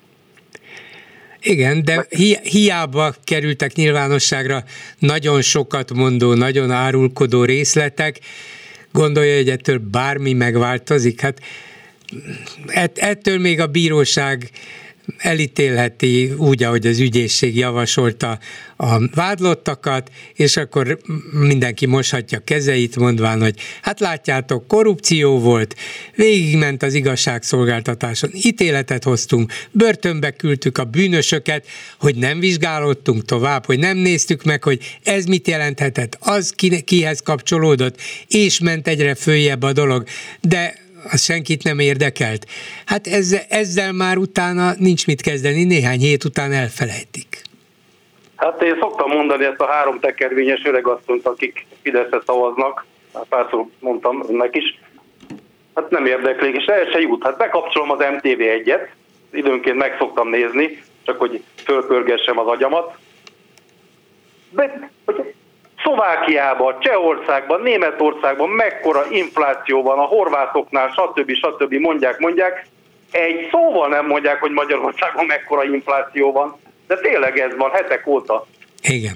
[SPEAKER 3] Igen, de hi- hiába kerültek nyilvánosságra nagyon sokat mondó, nagyon árulkodó részletek, gondolja, hogy ettől bármi megváltozik. Hát ettől még a bíróság elítélheti úgy, ahogy az ügyészség javasolta a vádlottakat, és akkor mindenki moshatja kezeit, mondván, hogy hát látjátok, korrupció volt, végigment az igazságszolgáltatáson, ítéletet hoztunk, börtönbe küldtük a bűnösöket, hogy nem vizsgálódtunk tovább, hogy nem néztük meg, hogy ez mit jelenthetett, az kihez kapcsolódott, és ment egyre följebb a dolog. De az senkit nem érdekelt. Hát ezzel, ezzel már utána nincs mit kezdeni, néhány hét után elfelejtik.
[SPEAKER 6] Hát én szoktam mondani ezt a három tekervényes öregasszonyt, akik Fideszre szavaznak, hát párszor mondtam önnek is, hát nem érdeklik, és el se jut. Hát bekapcsolom az MTV egyet, időnként meg szoktam nézni, csak hogy fölpörgessem az agyamat. De, hogy Szlovákiában, Csehországban, Németországban mekkora infláció van, a horvátoknál, stb. stb. mondják, mondják. Egy szóval nem mondják, hogy Magyarországon mekkora infláció van, de tényleg ez van hetek óta.
[SPEAKER 3] Igen.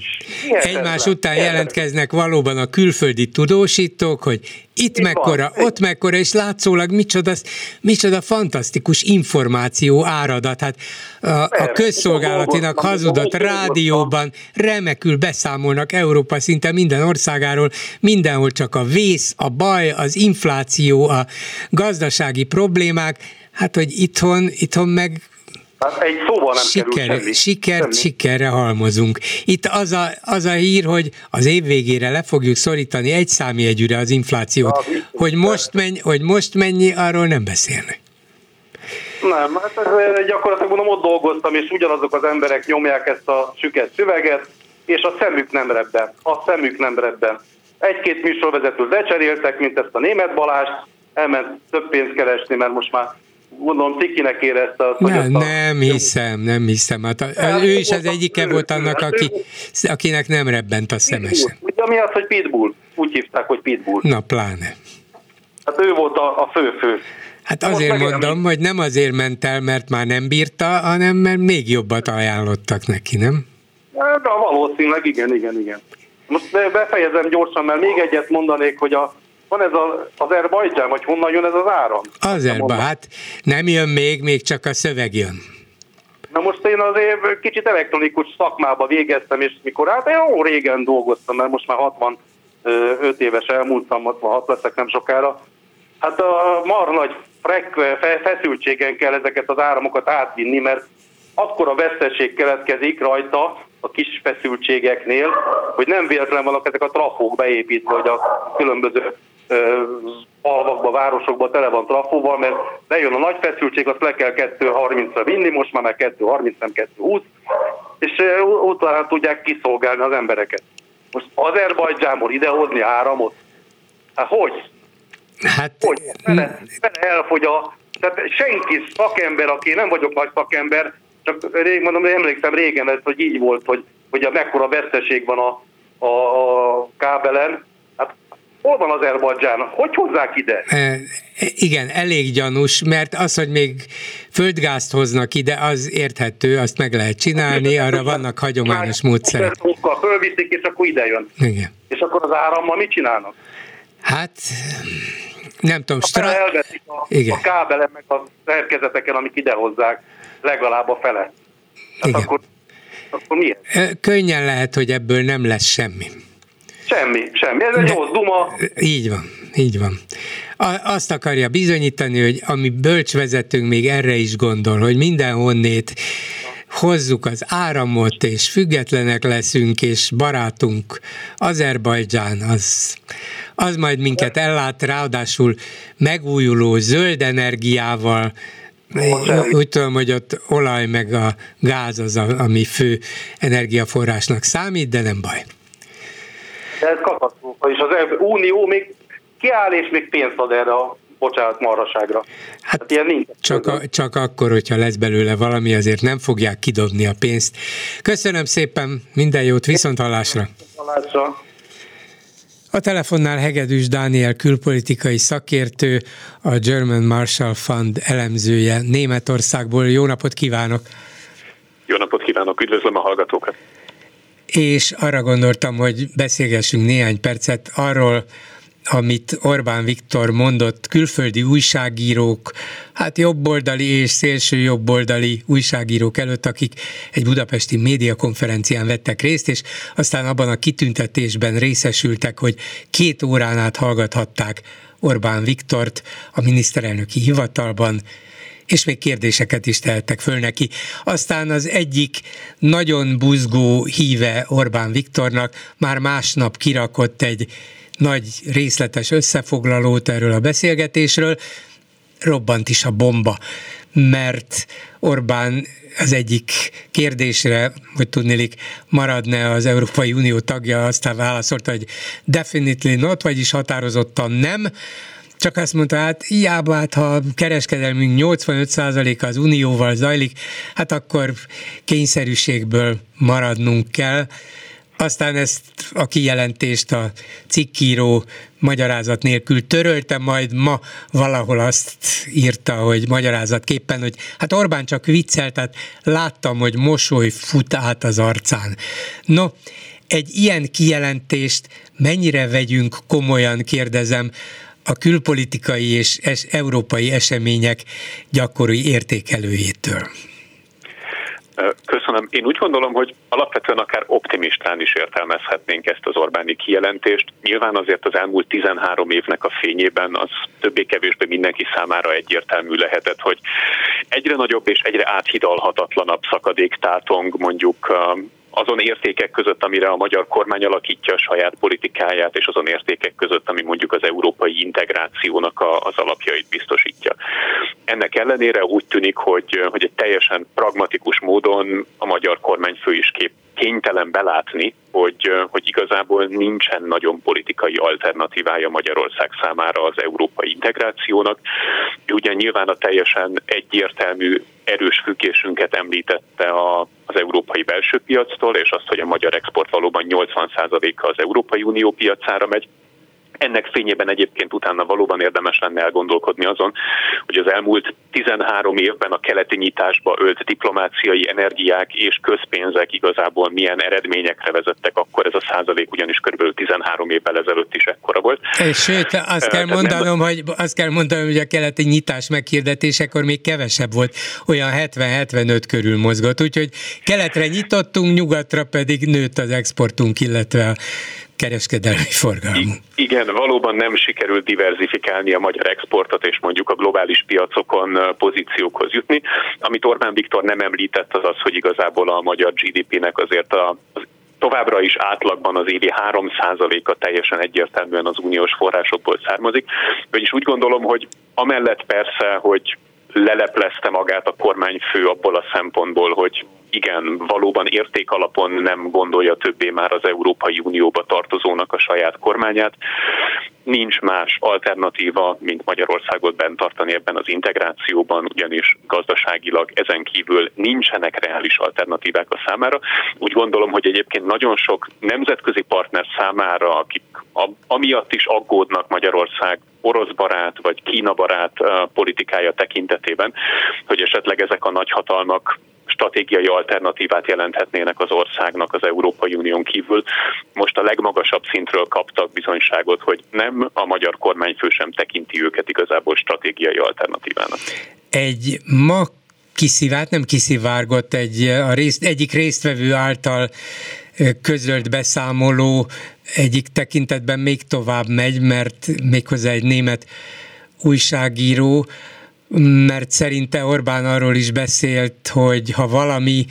[SPEAKER 3] Egymás után jelentkeznek valóban a külföldi tudósítók, hogy itt Itt mekkora, van. ott mekkora, és látszólag micsoda, micsoda fantasztikus információ áradat. Hát a, a közszolgálatinak hazudott rádióban remekül beszámolnak Európa szinte minden országáról, mindenhol csak a vész, a baj, az infláció, a gazdasági problémák, hát hogy itthon, itthon meg
[SPEAKER 6] Hát egy szóval nem
[SPEAKER 3] Siker,
[SPEAKER 6] kerül semmi.
[SPEAKER 3] Sikert
[SPEAKER 6] semmi.
[SPEAKER 3] sikerre halmozunk. Itt az a, az a hír, hogy az év végére le fogjuk szorítani egy számjegyűre az inflációt.
[SPEAKER 6] Ja,
[SPEAKER 3] hogy, most mennyi, hogy most mennyi, arról nem beszélnek.
[SPEAKER 6] Nem, hát ez gyakorlatilag mondom, ott dolgoztam, és ugyanazok az emberek nyomják ezt a süket szüveget, és a szemük nem rebben. A szemük nem rebben. Egy-két műsorvezetőt lecseréltek, mint ezt a német Balást, elment több pénzt keresni, mert most már gondolom Tikinek érezte azt,
[SPEAKER 3] hogy nem, nem hiszem, nem hiszem. Hát, hát ő is az egyike volt annak, aki, akinek nem rebbent a szemesen.
[SPEAKER 6] Ugye mi az, hogy Pitbull? Úgy hívták, hogy Pitbull.
[SPEAKER 3] Na, pláne.
[SPEAKER 6] Hát ő volt a, a fő-fő.
[SPEAKER 3] Hát azért Most mondom, nem... hogy nem azért ment el, mert már nem bírta, hanem mert még jobbat ajánlottak neki, nem?
[SPEAKER 6] De valószínűleg igen, igen, igen. Most befejezem gyorsan, mert még egyet mondanék, hogy a van ez az Azerbajdzsán, vagy honnan jön ez az áram?
[SPEAKER 3] Azerba, hát nem jön még, még csak a szöveg jön.
[SPEAKER 6] Na most én azért kicsit elektronikus szakmába végeztem, és mikor hát jó régen dolgoztam, mert most már 65 éves elmúltam, 66 leszek nem sokára. Hát a mar nagy feszültségen kell ezeket az áramokat átvinni, mert akkor a veszteség keletkezik rajta a kis feszültségeknél, hogy nem véletlen vannak ezek a trafók beépítve, hogy a különböző alvakba, városokba tele van trafóval, mert lejön a nagy feszültség, azt le kell 2.30-ra vinni, most már meg 2.30, nem 2.20, és utána tudják kiszolgálni az embereket. Most Azerbajdzsámból idehozni áramot? Hát hogy?
[SPEAKER 3] Hát...
[SPEAKER 6] Hogy? Fele, fele elfogy a... Tehát senki szakember, aki nem vagyok nagy szakember, csak rég, mondom, emlékszem régen, ez, hogy így volt, hogy, hogy a mekkora veszteség van a, a, a kábelen, Hol van Azerbajdzsán? Hogy hozzák ide? E,
[SPEAKER 3] igen, elég gyanús, mert az, hogy még földgázt hoznak ide, az érthető, azt meg lehet csinálni, arra vannak hagyományos módszerek.
[SPEAKER 6] Fölviszik, és akkor ide jön.
[SPEAKER 3] Igen.
[SPEAKER 6] És akkor az árammal mit csinálnak?
[SPEAKER 3] Hát, nem tudom,
[SPEAKER 6] stra... Elveszik a, Igen. a kábelen, meg a szerkezeteken, amik idehozzák, legalább a fele. Hát Igen. Akkor, akkor miért?
[SPEAKER 3] Könnyen lehet, hogy ebből nem lesz semmi.
[SPEAKER 6] Semmi, semmi. Ez egy De, duma.
[SPEAKER 3] Így van, így van. Azt akarja bizonyítani, hogy ami bölcsvezetőnk még erre is gondol, hogy mindenhonnét hozzuk az áramot, és függetlenek leszünk, és barátunk Azerbajdzsán, az, az majd minket ellát, ráadásul megújuló zöld energiával, úgy tudom, hogy ott olaj meg a gáz az, ami fő energiaforrásnak számít, de nem baj.
[SPEAKER 6] De ez katasztrófa, és az Unió még kiáll és még pénzt ad erre a bocsánat, marhaságra.
[SPEAKER 3] Hát, hát ilyen nincs. Csak, a, csak akkor, hogyha lesz belőle valami, azért nem fogják kidobni a pénzt. Köszönöm szépen, minden jót, viszont hallásra.
[SPEAKER 6] hallásra.
[SPEAKER 3] A telefonnál Hegedűs Dániel külpolitikai szakértő, a German Marshall Fund elemzője Németországból. Jó napot kívánok!
[SPEAKER 7] Jó napot kívánok, üdvözlöm a hallgatókat!
[SPEAKER 3] És arra gondoltam, hogy beszélgessünk néhány percet arról, amit Orbán Viktor mondott, külföldi újságírók, hát jobboldali és szélső jobboldali újságírók előtt, akik egy budapesti médiakonferencián vettek részt, és aztán abban a kitüntetésben részesültek, hogy két órán át hallgathatták Orbán Viktort a miniszterelnöki hivatalban, és még kérdéseket is tehettek föl neki. Aztán az egyik nagyon buzgó híve Orbán Viktornak már másnap kirakott egy nagy részletes összefoglalót erről a beszélgetésről, robbant is a bomba, mert Orbán az egyik kérdésre, hogy tudnélik, maradne az Európai Unió tagja, aztán válaszolta, hogy definitely not, vagyis határozottan nem, csak azt mondta, hát hiába, hát ha kereskedelmünk 85%-a az unióval zajlik, hát akkor kényszerűségből maradnunk kell. aztán ezt a kijelentést a cikkíró magyarázat nélkül törölte, majd ma valahol azt írta, hogy magyarázatképpen, hogy hát Orbán csak viccel, tehát láttam, hogy mosoly fut át az arcán. No, egy ilyen kijelentést mennyire vegyünk komolyan, kérdezem, a külpolitikai és es- európai események gyakori értékelőjétől?
[SPEAKER 7] Köszönöm. Én úgy gondolom, hogy alapvetően akár optimistán is értelmezhetnénk ezt az Orbáni kijelentést. Nyilván azért az elmúlt 13 évnek a fényében az többé-kevésbé mindenki számára egyértelmű lehetett, hogy egyre nagyobb és egyre áthidalhatatlanabb szakadék tátong mondjuk azon értékek között, amire a magyar kormány alakítja a saját politikáját, és azon értékek között, ami mondjuk az európai integrációnak a, az alapjait biztosítja. Ennek ellenére úgy tűnik, hogy, hogy egy teljesen pragmatikus módon a magyar kormányfő is kép kénytelen belátni, hogy, hogy igazából nincsen nagyon politikai alternatívája Magyarország számára az európai integrációnak. Ugye nyilván a teljesen egyértelmű erős függésünket említette a, az európai belső piactól, és azt, hogy a magyar export valóban 80%-a az Európai Unió piacára megy, ennek fényében egyébként utána valóban érdemes lenne elgondolkodni azon, hogy az elmúlt 13 évben a keleti nyitásba ölt diplomáciai energiák és közpénzek igazából milyen eredményekre vezettek, akkor ez a százalék ugyanis kb. 13 évvel ezelőtt is ekkora volt.
[SPEAKER 3] És sőt, azt kell mondanom, nem... hogy azt kell mondanom, hogy a keleti nyitás meghirdetésekor még kevesebb volt, olyan 70-75 körül mozgott, úgyhogy keletre nyitottunk, nyugatra pedig nőtt az exportunk, illetve a kereskedelmi forgalmunk.
[SPEAKER 7] Igen, valóban nem sikerült diversifikálni a magyar exportot, és mondjuk a globális piacokon pozíciókhoz jutni. Amit Orbán Viktor nem említett, az az, hogy igazából a magyar GDP-nek azért a, továbbra is átlagban az évi 3%-a teljesen egyértelműen az uniós forrásokból származik. Vagyis úgy gondolom, hogy amellett persze, hogy leleplezte magát a kormányfő abból a szempontból, hogy igen, valóban érték alapon nem gondolja többé már az Európai Unióba tartozónak a saját kormányát. Nincs más alternatíva, mint Magyarországot bent tartani ebben az integrációban, ugyanis gazdaságilag ezen kívül nincsenek reális alternatívák a számára. Úgy gondolom, hogy egyébként nagyon sok nemzetközi partner számára, akik amiatt is aggódnak Magyarország orosz barát vagy Kína barát politikája tekintetében, hogy esetleg ezek a nagyhatalmak stratégiai alternatívát jelenthetnének az országnak az Európai Unión kívül. Most a legmagasabb szintről kaptak bizonyságot, hogy nem a magyar kormányfő sem tekinti őket igazából stratégiai alternatívának.
[SPEAKER 3] Egy ma kiszivált, nem kiszivárgott egy, a részt, egyik résztvevő által közölt beszámoló egyik tekintetben még tovább megy, mert méghozzá egy német újságíró mert szerinte Orbán arról is beszélt, hogy ha valami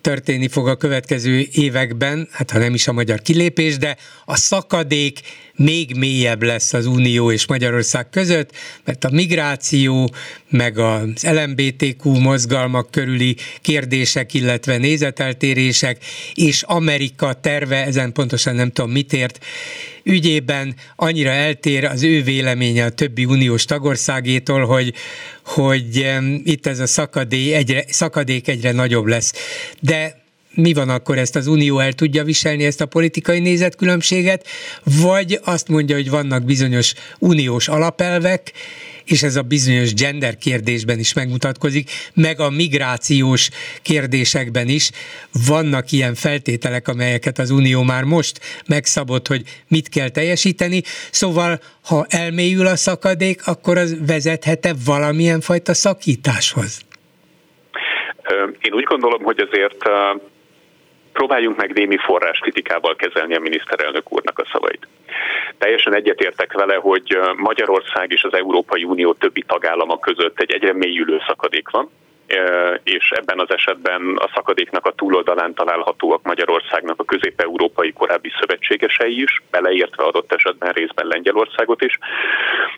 [SPEAKER 3] történni fog a következő években, hát ha nem is a magyar kilépés, de a szakadék még mélyebb lesz az Unió és Magyarország között, mert a migráció, meg az LMBTQ mozgalmak körüli kérdések, illetve nézeteltérések, és Amerika terve, ezen pontosan nem tudom mit ért, ügyében annyira eltér az ő véleménye a többi uniós tagországétól, hogy, hogy itt ez a szakadék egyre, szakadék egyre nagyobb lesz. De mi van akkor, ezt az Unió el tudja viselni, ezt a politikai nézetkülönbséget, vagy azt mondja, hogy vannak bizonyos uniós alapelvek, és ez a bizonyos gender kérdésben is megmutatkozik, meg a migrációs kérdésekben is vannak ilyen feltételek, amelyeket az Unió már most megszabott, hogy mit kell teljesíteni, szóval ha elmélyül a szakadék, akkor az vezethet-e valamilyen fajta szakításhoz?
[SPEAKER 7] Én úgy gondolom, hogy azért próbáljunk meg némi forráskritikával kezelni a miniszterelnök úrnak a szavait. Teljesen egyetértek vele, hogy Magyarország és az Európai Unió többi tagállama között egy egyre mélyülő szakadék van, és ebben az esetben a szakadéknak a túloldalán találhatóak Magyarországnak a közép-európai korábbi szövetségesei is, beleértve adott esetben részben Lengyelországot is.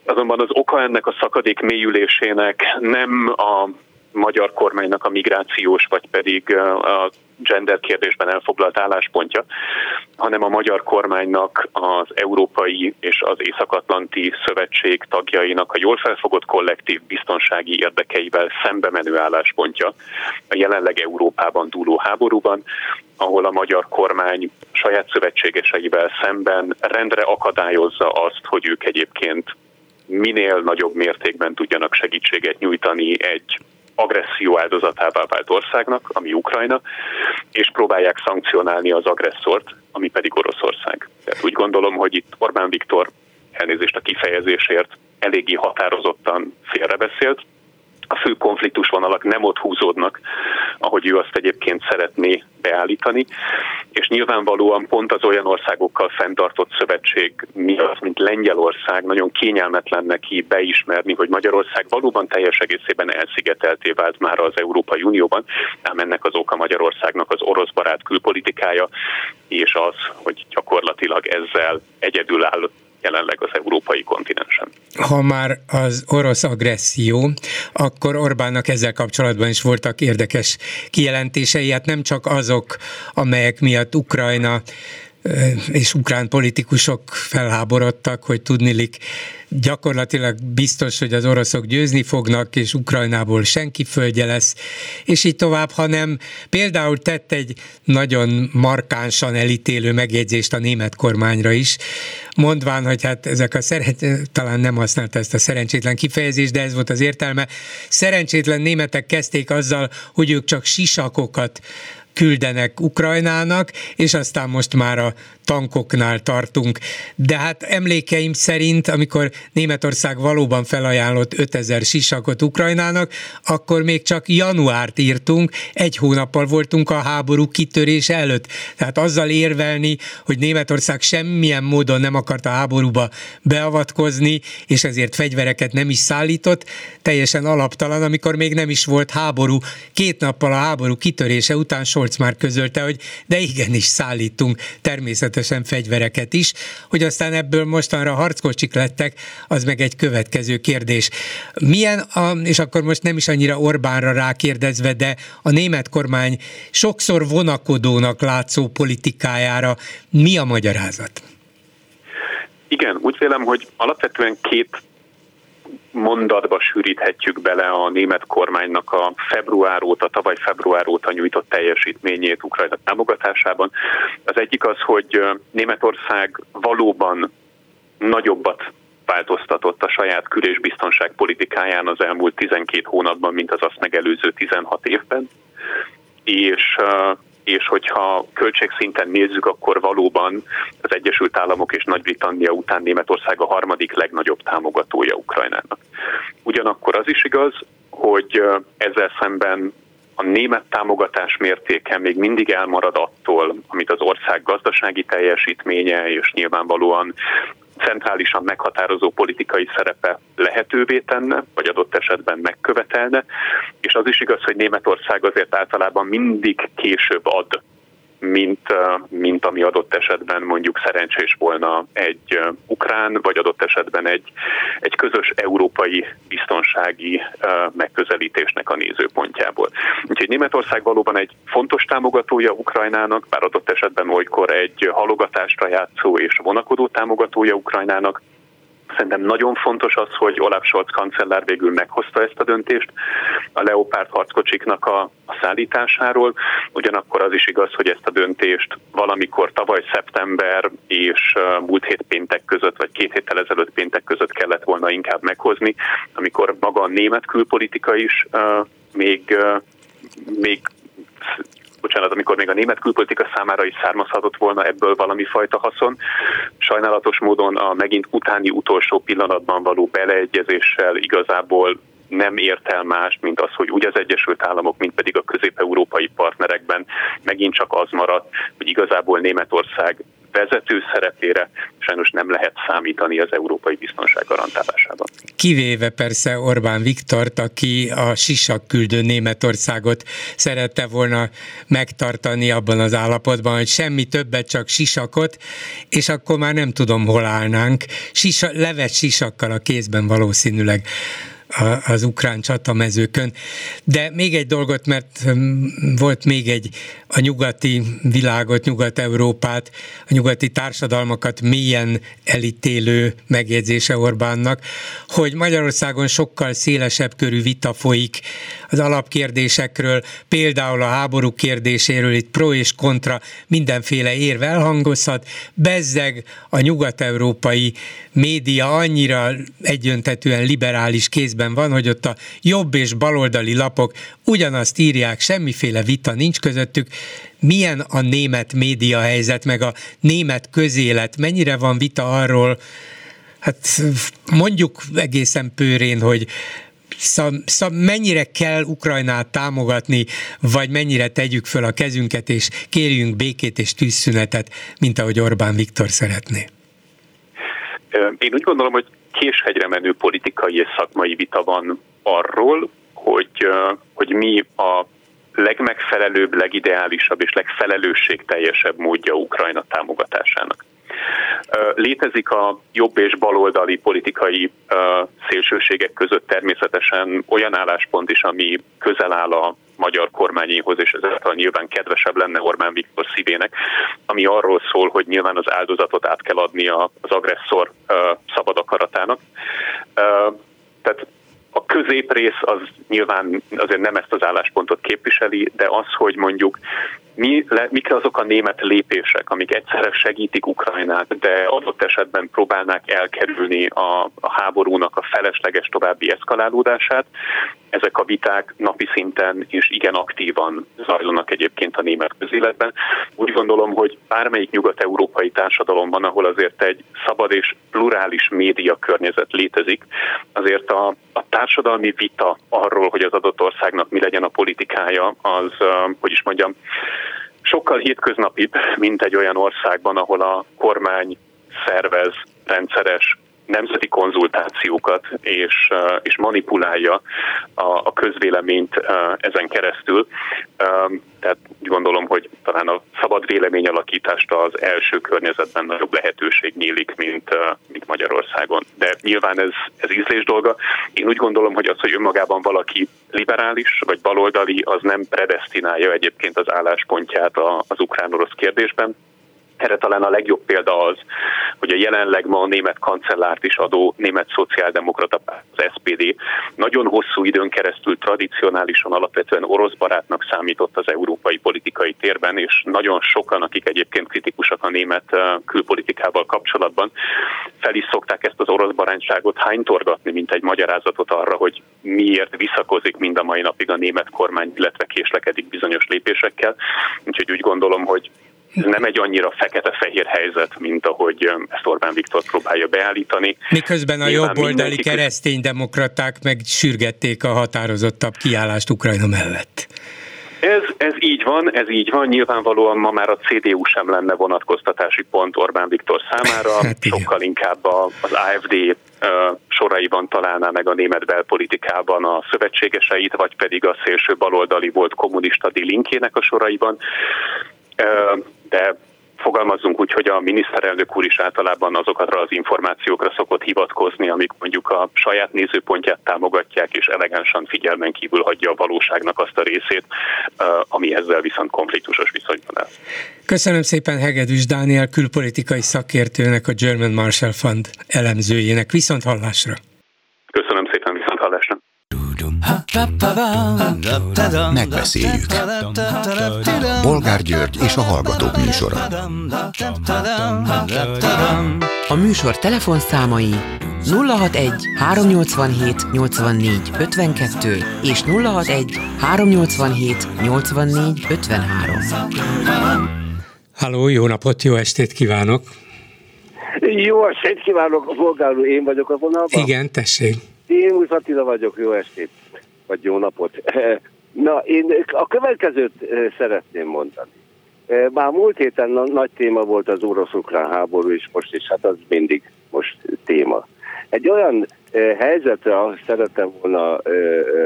[SPEAKER 7] Azonban az oka ennek a szakadék mélyülésének nem a magyar kormánynak a migrációs, vagy pedig a gender kérdésben elfoglalt álláspontja, hanem a magyar kormánynak az Európai és az Észak-Atlanti Szövetség tagjainak a jól felfogott kollektív biztonsági érdekeivel szembe menő álláspontja a jelenleg Európában dúló háborúban, ahol a magyar kormány saját szövetségeseivel szemben rendre akadályozza azt, hogy ők egyébként minél nagyobb mértékben tudjanak segítséget nyújtani egy agresszió áldozatává vált országnak, ami Ukrajna, és próbálják szankcionálni az agresszort, ami pedig Oroszország. Tehát úgy gondolom, hogy itt Orbán Viktor elnézést a kifejezésért eléggé határozottan félrebeszélt, a fő konfliktusvonalak nem ott húzódnak, ahogy ő azt egyébként szeretné beállítani, és nyilvánvalóan pont az olyan országokkal fenntartott szövetség miatt, mint Lengyelország, nagyon kényelmetlen neki beismerni, hogy Magyarország valóban teljes egészében elszigetelté vált már az Európai Unióban, ám ennek az oka Magyarországnak az orosz barát külpolitikája, és az, hogy gyakorlatilag ezzel egyedül áll jelenleg az európai kontinensen.
[SPEAKER 3] Ha már az orosz agresszió, akkor Orbánnak ezzel kapcsolatban is voltak érdekes kijelentései, hát nem csak azok, amelyek miatt Ukrajna és ukrán politikusok felháborodtak, hogy tudnilik gyakorlatilag biztos, hogy az oroszok győzni fognak, és Ukrajnából senki földje lesz, és így tovább, hanem például tett egy nagyon markánsan elítélő megjegyzést a német kormányra is, mondván, hogy hát ezek a szeret, talán nem használta ezt a szerencsétlen kifejezést, de ez volt az értelme. Szerencsétlen németek kezdték azzal, hogy ők csak sisakokat küldenek Ukrajnának, és aztán most már a tankoknál tartunk. De hát emlékeim szerint, amikor Németország valóban felajánlott 5000 sisakot Ukrajnának, akkor még csak januárt írtunk, egy hónappal voltunk a háború kitörés előtt. Tehát azzal érvelni, hogy Németország semmilyen módon nem akart a háborúba beavatkozni, és ezért fegyvereket nem is szállított, teljesen alaptalan, amikor még nem is volt háború. Két nappal a háború kitörése után Scholz már közölte, hogy de igenis szállítunk természetesen fegyvereket is, hogy aztán ebből mostanra harckocsik lettek, az meg egy következő kérdés. Milyen, a, és akkor most nem is annyira Orbánra rákérdezve, de a német kormány sokszor vonakodónak látszó politikájára mi a magyarázat?
[SPEAKER 7] Igen, úgy vélem, hogy alapvetően két mondatba sűríthetjük bele a német kormánynak a február óta, tavaly február óta nyújtott teljesítményét Ukrajna támogatásában. Az egyik az, hogy Németország valóban nagyobbat változtatott a saját kül- és biztonságpolitikáján az elmúlt 12 hónapban, mint az azt megelőző 16 évben. És és hogyha költségszinten nézzük, akkor valóban az Egyesült Államok és Nagy-Britannia után Németország a harmadik legnagyobb támogatója Ukrajnának. Ugyanakkor az is igaz, hogy ezzel szemben a német támogatás mértéke még mindig elmarad attól, amit az ország gazdasági teljesítménye és nyilvánvalóan centrálisan meghatározó politikai szerepe lehetővé tenne, vagy adott esetben megkövetelne, és az is igaz, hogy Németország azért általában mindig később ad mint, mint ami adott esetben mondjuk szerencsés volna egy ukrán, vagy adott esetben egy, egy közös európai biztonsági megközelítésnek a nézőpontjából. Úgyhogy Németország valóban egy fontos támogatója Ukrajnának, bár adott esetben olykor egy halogatásra játszó és vonakodó támogatója Ukrajnának, Szerintem nagyon fontos az, hogy Olaf Scholz kancellár végül meghozta ezt a döntést a Leopard harckocsiknak a, a szállításáról. Ugyanakkor az is igaz, hogy ezt a döntést valamikor tavaly szeptember és múlt hét péntek között, vagy két héttel ezelőtt péntek között kellett volna inkább meghozni, amikor maga a német külpolitika is uh, még uh, még bocsánat, amikor még a német külpolitika számára is származhatott volna ebből valami fajta haszon. Sajnálatos módon a megint utáni utolsó pillanatban való beleegyezéssel igazából nem ért el mást, mint az, hogy úgy az Egyesült Államok, mint pedig a közép-európai partnerekben megint csak az maradt, hogy igazából Németország vezető szerepére sajnos nem lehet számítani az európai biztonság garantálásában.
[SPEAKER 3] Kivéve persze Orbán Viktort, aki a sisak küldő Németországot szerette volna megtartani abban az állapotban, hogy semmi többet, csak sisakot, és akkor már nem tudom, hol állnánk. Sisa, levet sisakkal a kézben valószínűleg az ukrán csatamezőkön. De még egy dolgot, mert hm, volt még egy a nyugati világot, Nyugat-Európát, a nyugati társadalmakat mélyen elítélő megjegyzése Orbánnak, hogy Magyarországon sokkal szélesebb körű vita folyik az alapkérdésekről, például a háború kérdéséről, itt pro és kontra mindenféle érv elhangozhat, bezzeg a nyugat-európai média annyira egyöntetően liberális kézben van, hogy ott a jobb és baloldali lapok ugyanazt írják, semmiféle vita nincs közöttük, milyen a német média helyzet, meg a német közélet, mennyire van vita arról, hát mondjuk egészen pőrén, hogy Szab, szab, mennyire kell Ukrajnát támogatni, vagy mennyire tegyük föl a kezünket, és kérjünk békét és tűzszünetet, mint ahogy Orbán Viktor szeretné?
[SPEAKER 7] Én úgy gondolom, hogy késhegyre menő politikai és szakmai vita van arról, hogy, hogy mi a legmegfelelőbb, legideálisabb és legfelelősségteljesebb módja Ukrajna támogatásának. Létezik a jobb és baloldali politikai szélsőségek között természetesen olyan álláspont is, ami közel áll a magyar kormányéhoz, és ezáltal nyilván kedvesebb lenne Orbán Viktor szívének, ami arról szól, hogy nyilván az áldozatot át kell adni az agresszor szabad akaratának. Tehát a középrész az nyilván azért nem ezt az álláspontot képviseli, de az, hogy mondjuk mi, le, mik azok a német lépések, amik egyszerre segítik Ukrajnát, de adott esetben próbálnák elkerülni a, a háborúnak a felesleges további eszkalálódását. Ezek a viták napi szinten és igen aktívan zajlanak egyébként a német közéletben. Úgy gondolom, hogy bármelyik nyugat-európai társadalom van, ahol azért egy szabad és plurális média környezet létezik, azért a, a társadalmi vita arról, hogy az adott országnak mi legyen a politikája, az, hogy is mondjam, sokkal hétköznapibb, mint egy olyan országban, ahol a kormány szervez rendszeres nemzeti konzultációkat, és, és manipulálja a, a közvéleményt ezen keresztül. Tehát úgy gondolom, hogy talán a szabad véleményalakítást az első környezetben nagyobb lehetőség nyílik, mint, mint Magyarországon. De nyilván ez, ez ízlés dolga. Én úgy gondolom, hogy az, hogy önmagában valaki liberális vagy baloldali, az nem predestinálja egyébként az álláspontját az ukrán-orosz kérdésben erre talán a legjobb példa az, hogy a jelenleg ma a német kancellárt is adó német szociáldemokrata az SPD nagyon hosszú időn keresztül tradicionálisan alapvetően orosz barátnak számított az európai politikai térben, és nagyon sokan, akik egyébként kritikusak a német külpolitikával kapcsolatban, fel is szokták ezt az orosz barátságot hánytorgatni, mint egy magyarázatot arra, hogy miért visszakozik mind a mai napig a német kormány, illetve késlekedik bizonyos lépésekkel. Úgyhogy úgy gondolom, hogy nem egy annyira fekete-fehér helyzet, mint ahogy ezt Orbán Viktor próbálja beállítani.
[SPEAKER 3] Miközben a jobboldali kereszténydemokraták meg sürgették a határozottabb kiállást Ukrajna mellett.
[SPEAKER 7] Ez, ez így van, ez így van. Nyilvánvalóan ma már a CDU sem lenne vonatkoztatási pont Orbán Viktor számára, hát sokkal inkább az AFD soraiban találná meg a német belpolitikában a szövetségeseit, vagy pedig a szélső baloldali volt kommunista Dilinkének a soraiban de fogalmazzunk úgy, hogy a miniszterelnök úr is általában azokra az információkra szokott hivatkozni, amik mondjuk a saját nézőpontját támogatják, és elegánsan figyelmen kívül hagyja a valóságnak azt a részét, ami ezzel viszont konfliktusos viszonyban áll.
[SPEAKER 3] Köszönöm szépen Hegedűs Dániel külpolitikai szakértőnek, a German Marshall Fund elemzőjének. Viszont hallásra!
[SPEAKER 7] Köszönöm szépen, viszont hallásra!
[SPEAKER 1] Megbeszéljük. Bolgár György és a Hallgatók műsora.
[SPEAKER 2] A műsor telefonszámai 061 387 84 52 és 061 387 84 53.
[SPEAKER 3] Halló, jó napot, jó estét kívánok!
[SPEAKER 8] Jó estét kívánok, a bolgár én vagyok a vonalban.
[SPEAKER 3] Igen, tessék.
[SPEAKER 8] Én Attila vagyok, jó estét vagy jó napot. Na, én a következőt szeretném mondani. Már múlt héten nagy téma volt az orosz-ukrán háború, és most is, hát az mindig most téma. Egy olyan helyzetre szeretem volna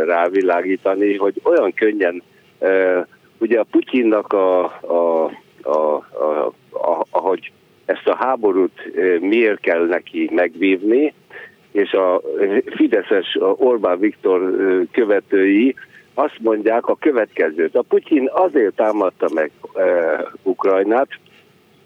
[SPEAKER 8] rávilágítani, hogy olyan könnyen, ugye a Putyinnak a, a, a, a, a, ahogy ezt a háborút miért kell neki megvívni, és a Fideszes Orbán Viktor követői azt mondják a következőt. A Putyin azért támadta meg e, Ukrajnát,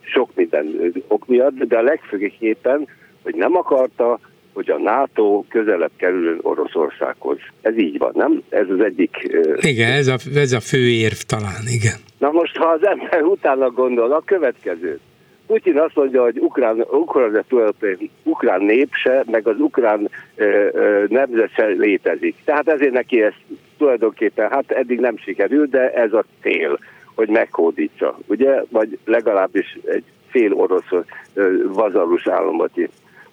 [SPEAKER 8] sok minden ok miatt, de a legfőképpen, hogy nem akarta, hogy a NATO közelebb kerüljön Oroszországhoz. Ez így van, nem? Ez az egyik...
[SPEAKER 3] Igen, ez a, ez a fő érv talán, igen.
[SPEAKER 8] Na most, ha az ember utána gondol, a következő. Putyin azt mondja, hogy ukrán, ukrán, ukrán nép se, meg az ukrán ö, ö, nemzet se létezik. Tehát ezért neki ez tulajdonképpen, hát eddig nem sikerült, de ez a cél, hogy meghódítsa, ugye? Vagy legalábbis egy fél orosz vazalus államot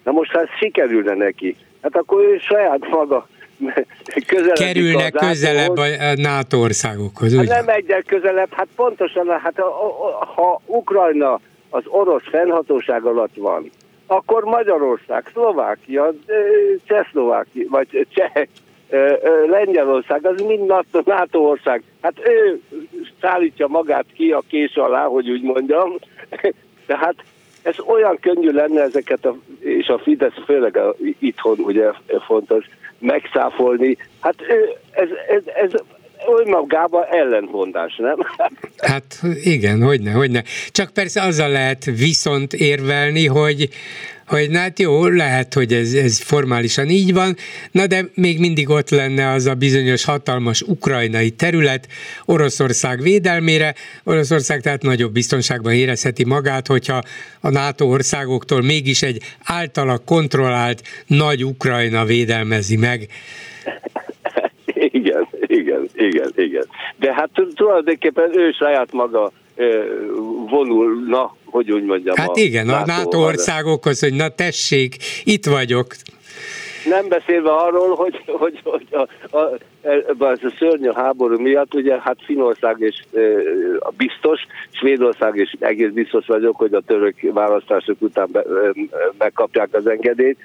[SPEAKER 8] Na most, ha ez sikerülne neki, hát akkor ő saját maga
[SPEAKER 3] Kerülne közelebb a NATO országokhoz,
[SPEAKER 8] hát nem egyel közelebb, hát pontosan, hát a, a, ha Ukrajna az orosz fennhatóság alatt van, akkor Magyarország, Szlovákia, Csehszlovákia, vagy Cseh, Lengyelország, az mind NATO ország. Hát ő szállítja magát ki a kés alá, hogy úgy mondjam. Tehát ez olyan könnyű lenne ezeket, a, és a Fidesz főleg a, itthon ugye fontos, megszáfolni. Hát ez, ez, ez önmagában ellentmondás, nem?
[SPEAKER 3] Hát igen, hogyne, hogyne. Csak persze azzal lehet viszont érvelni, hogy hogy na hát jó, lehet, hogy ez, ez formálisan így van, na de még mindig ott lenne az a bizonyos hatalmas ukrajnai terület Oroszország védelmére. Oroszország tehát nagyobb biztonságban érezheti magát, hogyha a NATO országoktól mégis egy általa kontrollált nagy Ukrajna védelmezi meg.
[SPEAKER 8] Igen, igen, igen. De hát tulajdonképpen ő saját maga vonulna, hogy úgy mondjam.
[SPEAKER 3] Hát a igen, a NATO országokhoz, hogy na tessék, itt vagyok.
[SPEAKER 8] Nem beszélve arról, hogy, hogy, hogy a, a, a, a szörnyű háború miatt, ugye hát Finország és e, biztos, Svédország is egész biztos vagyok, hogy a török választások után be, e, megkapják az engedélyt.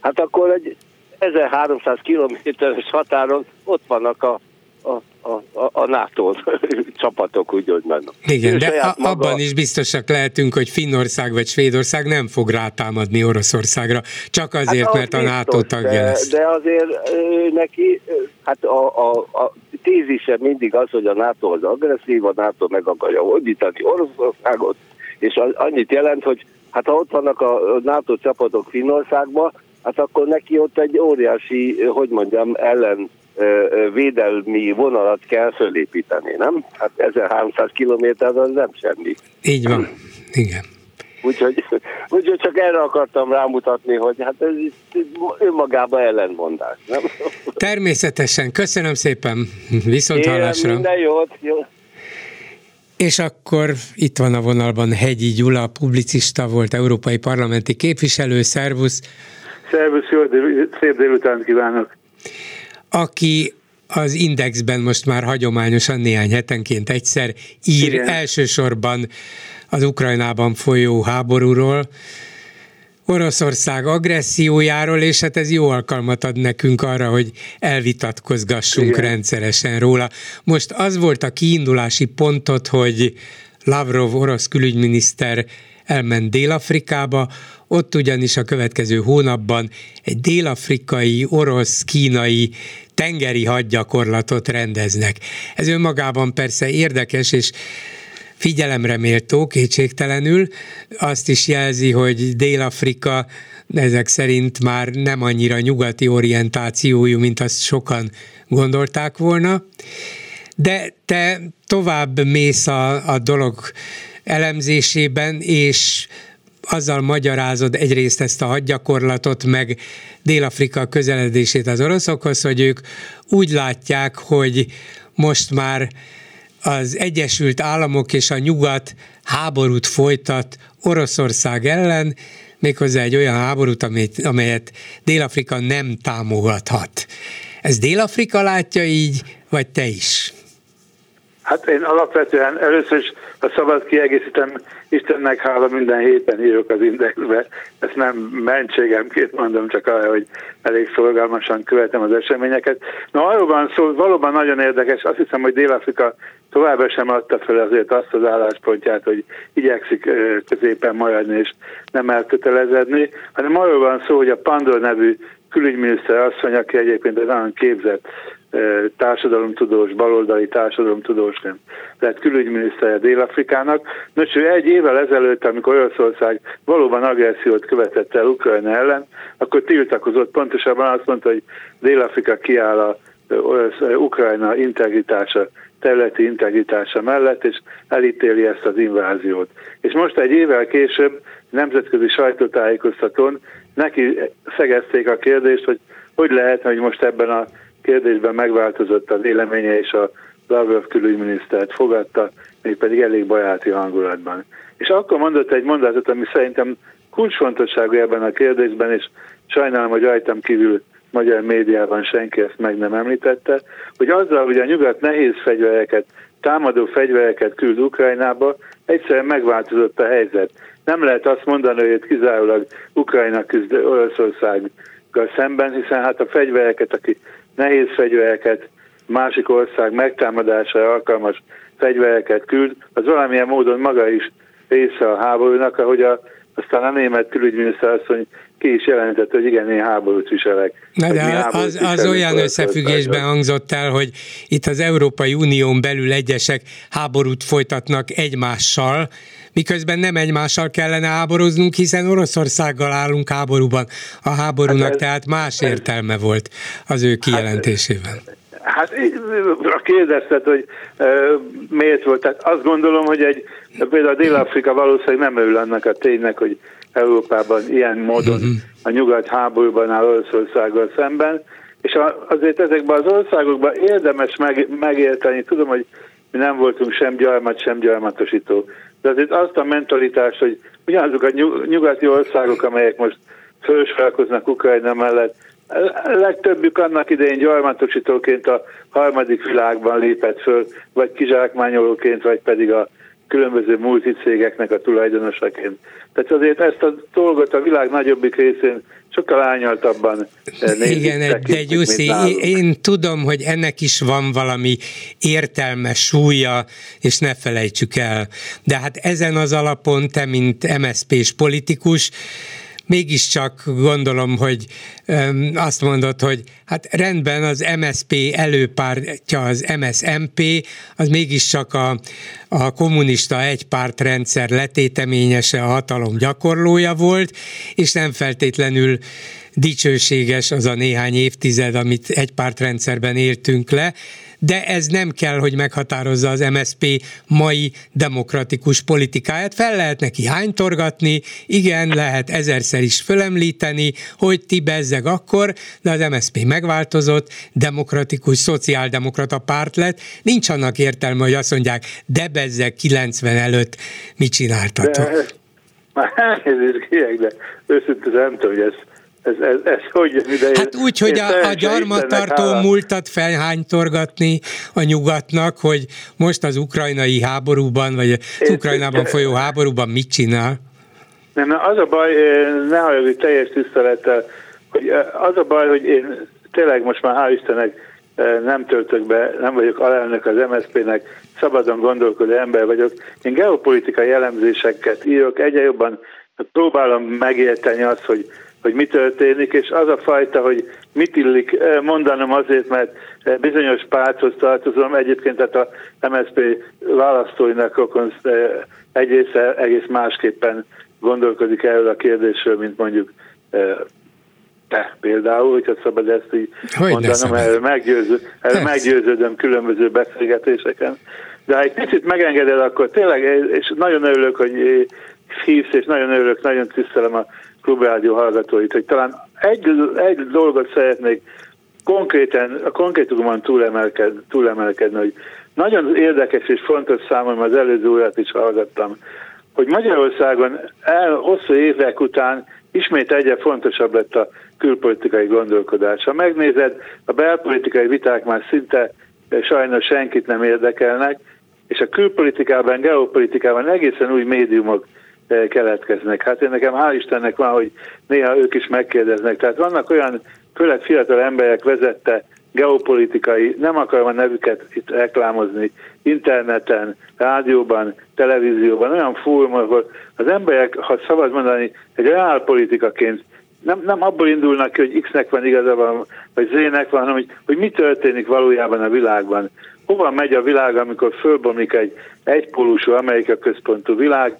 [SPEAKER 8] Hát akkor egy 1300 kilométeres határon ott vannak a a, a, a NATO csapatok, úgy hogy mondom.
[SPEAKER 3] Igen, de a, maga... abban is biztosak lehetünk, hogy Finnország vagy Svédország nem fog rátámadni Oroszországra, csak azért, hát mert a NATO tagja
[SPEAKER 8] de,
[SPEAKER 3] lesz.
[SPEAKER 8] De azért neki, hát a, a, a tézise mindig az, hogy a NATO az agresszív, a NATO meg akarja hódítani Oroszországot, és annyit jelent, hogy hát ha ott vannak a NATO csapatok Finnországban, hát akkor neki ott egy óriási, hogy mondjam, ellen védelmi vonalat kell fölépíteni, nem? Hát 1300 kilométer az nem semmi.
[SPEAKER 3] Így van, igen.
[SPEAKER 8] Úgyhogy, úgyhogy csak erre akartam rámutatni, hogy hát ez önmagában ellenmondás, nem?
[SPEAKER 3] Természetesen, köszönöm szépen, viszont Én hallásra.
[SPEAKER 8] Minden jót, jó.
[SPEAKER 3] És akkor itt van a vonalban Hegyi Gyula, publicista volt, európai parlamenti képviselő, szervusz.
[SPEAKER 9] Szervusz, jó, szép délután kívánok
[SPEAKER 3] aki az Indexben most már hagyományosan néhány hetenként egyszer ír Igen. elsősorban az Ukrajnában folyó háborúról, Oroszország agressziójáról, és hát ez jó alkalmat ad nekünk arra, hogy elvitatkozgassunk Igen. rendszeresen róla. Most az volt a kiindulási pontot, hogy Lavrov orosz külügyminiszter elment Dél-Afrikába, ott ugyanis a következő hónapban egy dél-afrikai, orosz, kínai tengeri hadgyakorlatot rendeznek. Ez önmagában persze érdekes, és figyelemre méltó kétségtelenül. Azt is jelzi, hogy Dél-Afrika ezek szerint már nem annyira nyugati orientációjú, mint azt sokan gondolták volna. De te tovább mész a, a dolog elemzésében, és azzal magyarázod egyrészt ezt a hadgyakorlatot, meg Dél-Afrika közeledését az oroszokhoz, hogy ők úgy látják, hogy most már az Egyesült Államok és a Nyugat háborút folytat Oroszország ellen, méghozzá egy olyan háborút, amelyet, amelyet Dél-Afrika nem támogathat. Ez Dél-Afrika látja így, vagy te is?
[SPEAKER 9] Hát én alapvetően először is, a szabad kiegészítem, Istennek hála minden héten írok az indexbe. Ezt nem mentségemként mondom, csak arra, hogy elég szolgálmasan követem az eseményeket. Na arról van szó, valóban nagyon érdekes, azt hiszem, hogy Dél-Afrika továbbra sem adta fel azért azt az álláspontját, hogy igyekszik középen maradni és nem elkötelezedni, hanem arról van szó, hogy a Pandor nevű külügyminiszter asszony, aki egyébként egy nagyon képzett társadalomtudós, baloldali társadalomtudósként lett külügyminiszter Dél-Afrikának. Nos, ő egy évvel ezelőtt, amikor Oroszország valóban agressziót követett el Ukrajna ellen, akkor tiltakozott, pontosabban azt mondta, hogy Dél-Afrika kiáll a Ukrajna integritása, területi integritása mellett, és elítéli ezt az inváziót. És most egy évvel később nemzetközi sajtótájékoztatón neki szegezték a kérdést, hogy hogy lehet, hogy most ebben a kérdésben megváltozott a véleménye, és a Lavrov külügyminisztert fogadta, mégpedig elég bajáti hangulatban. És akkor mondott egy mondatot, ami szerintem kulcsfontosságú ebben a kérdésben, és sajnálom, hogy rajtam kívül magyar médiában senki ezt meg nem említette, hogy azzal, hogy a nyugat nehéz fegyvereket, támadó fegyvereket küld Ukrajnába, egyszerűen megváltozott a helyzet. Nem lehet azt mondani, hogy kizárólag Ukrajna küzd Oroszországgal szemben, hiszen hát a fegyvereket, aki nehéz fegyvereket, másik ország megtámadására alkalmas fegyvereket küld, az valamilyen módon maga is része a háborúnak, ahogy a, aztán a német külügyminiszter asszony ki is jelentett, hogy igen, én háborút viselek.
[SPEAKER 3] Na de az, az olyan összefüggésben hangzott el, hogy itt az Európai Unión belül egyesek háborút folytatnak egymással, miközben nem egymással kellene háboroznunk, hiszen Oroszországgal állunk háborúban. A háborúnak hát ez, tehát más értelme volt az ő kijelentésében.
[SPEAKER 9] Hát, hát kérdezted, hogy e, miért volt. Tehát azt gondolom, hogy egy, például Dél-Afrika valószínűleg nem örül annak a ténynek, hogy Európában ilyen módon uh-huh. a nyugat háborúban áll Oroszországgal szemben, és azért ezekben az országokban érdemes meg, megérteni, tudom, hogy mi nem voltunk sem gyarmat, sem gyarmatosító, de azért azt a mentalitást, hogy ugyanazok a nyugati országok, amelyek most fölsfelkoznak Ukrajna mellett, legtöbbük annak idején gyarmatosítóként a harmadik világban lépett föl, vagy kizsákmányolóként, vagy pedig a különböző multicégeknek a tulajdonosaként. Tehát azért ezt a dolgot a világ nagyobbik részén sokkal ányaltabban nézik.
[SPEAKER 3] Igen, de Gyuszi, én tudom, hogy ennek is van valami értelmes súlya, és ne felejtsük el. De hát ezen az alapon te, mint MSZP-s politikus, mégiscsak gondolom, hogy öm, azt mondod, hogy hát rendben az MSP előpártja, az MSMP, az mégiscsak a, a kommunista egypártrendszer letéteményese, a hatalom gyakorlója volt, és nem feltétlenül dicsőséges az a néhány évtized, amit egypártrendszerben éltünk le, de ez nem kell, hogy meghatározza az MSP mai demokratikus politikáját. Fel lehet neki hánytorgatni, igen, lehet ezerszer is fölemlíteni, hogy ti bezzeg akkor, de az MSP megváltozott, demokratikus, szociáldemokrata párt lett. Nincs annak értelme, hogy azt mondják, de bezzeg 90 előtt mit csináltatok? De,
[SPEAKER 9] elnézést kérek, de őszintén nem tudom, hogy ez ez, ez, ez hogy ide?
[SPEAKER 3] Hát úgy, hogy a, a gyarmattartó múltat felhánytorgatni a nyugatnak, hogy most az ukrajnai háborúban, vagy az Ukrajnában folyó háborúban mit csinál?
[SPEAKER 9] Nem, az a baj, ne halljuk teljes tisztelettel, hogy az a baj, hogy én tényleg most már hál' Istennek nem töltök be, nem vagyok alelnök az MSZP-nek, szabadon gondolkodó ember vagyok. Én geopolitikai jellemzéseket írok, egyre jobban próbálom megérteni azt, hogy hogy mi történik, és az a fajta, hogy mit illik eh, mondanom azért, mert eh, bizonyos párthoz tartozom, egyébként tehát a MSZP választóinak rokon eh, egész, egész másképpen gondolkodik erről a kérdésről, mint mondjuk te például, hogyha szabad ezt így hogy mondanom, erről, meggyőző, erről meggyőződöm különböző beszélgetéseken. De ha egy picit megengeded, akkor tényleg, és nagyon örülök, hogy hívsz, és nagyon örülök, nagyon tisztelem a klubrádió hallgatóit, hogy talán egy, egy dolgot szeretnék konkrétan, a konkrétumban túlemelked, túlemelkedni, hogy nagyon érdekes és fontos számomra, az előző órát is hallgattam, hogy Magyarországon el, hosszú évek után ismét egyre fontosabb lett a külpolitikai gondolkodás. Ha megnézed, a belpolitikai viták már szinte sajnos senkit nem érdekelnek, és a külpolitikában, geopolitikában egészen új médiumok keletkeznek. Hát én nekem hál' Istennek van, hogy néha ők is megkérdeznek. Tehát vannak olyan, főleg fiatal emberek vezette geopolitikai, nem akarom a nevüket itt reklámozni, interneten, rádióban, televízióban, olyan fórum, ahol az emberek, ha szabad mondani, egy reálpolitikaként nem, nem abból indulnak ki, hogy X-nek van igaza, van, vagy Z-nek van, hanem hogy, hogy mi történik valójában a világban. Hova megy a világ, amikor fölbomlik egy egypólusú Amerika központú világ,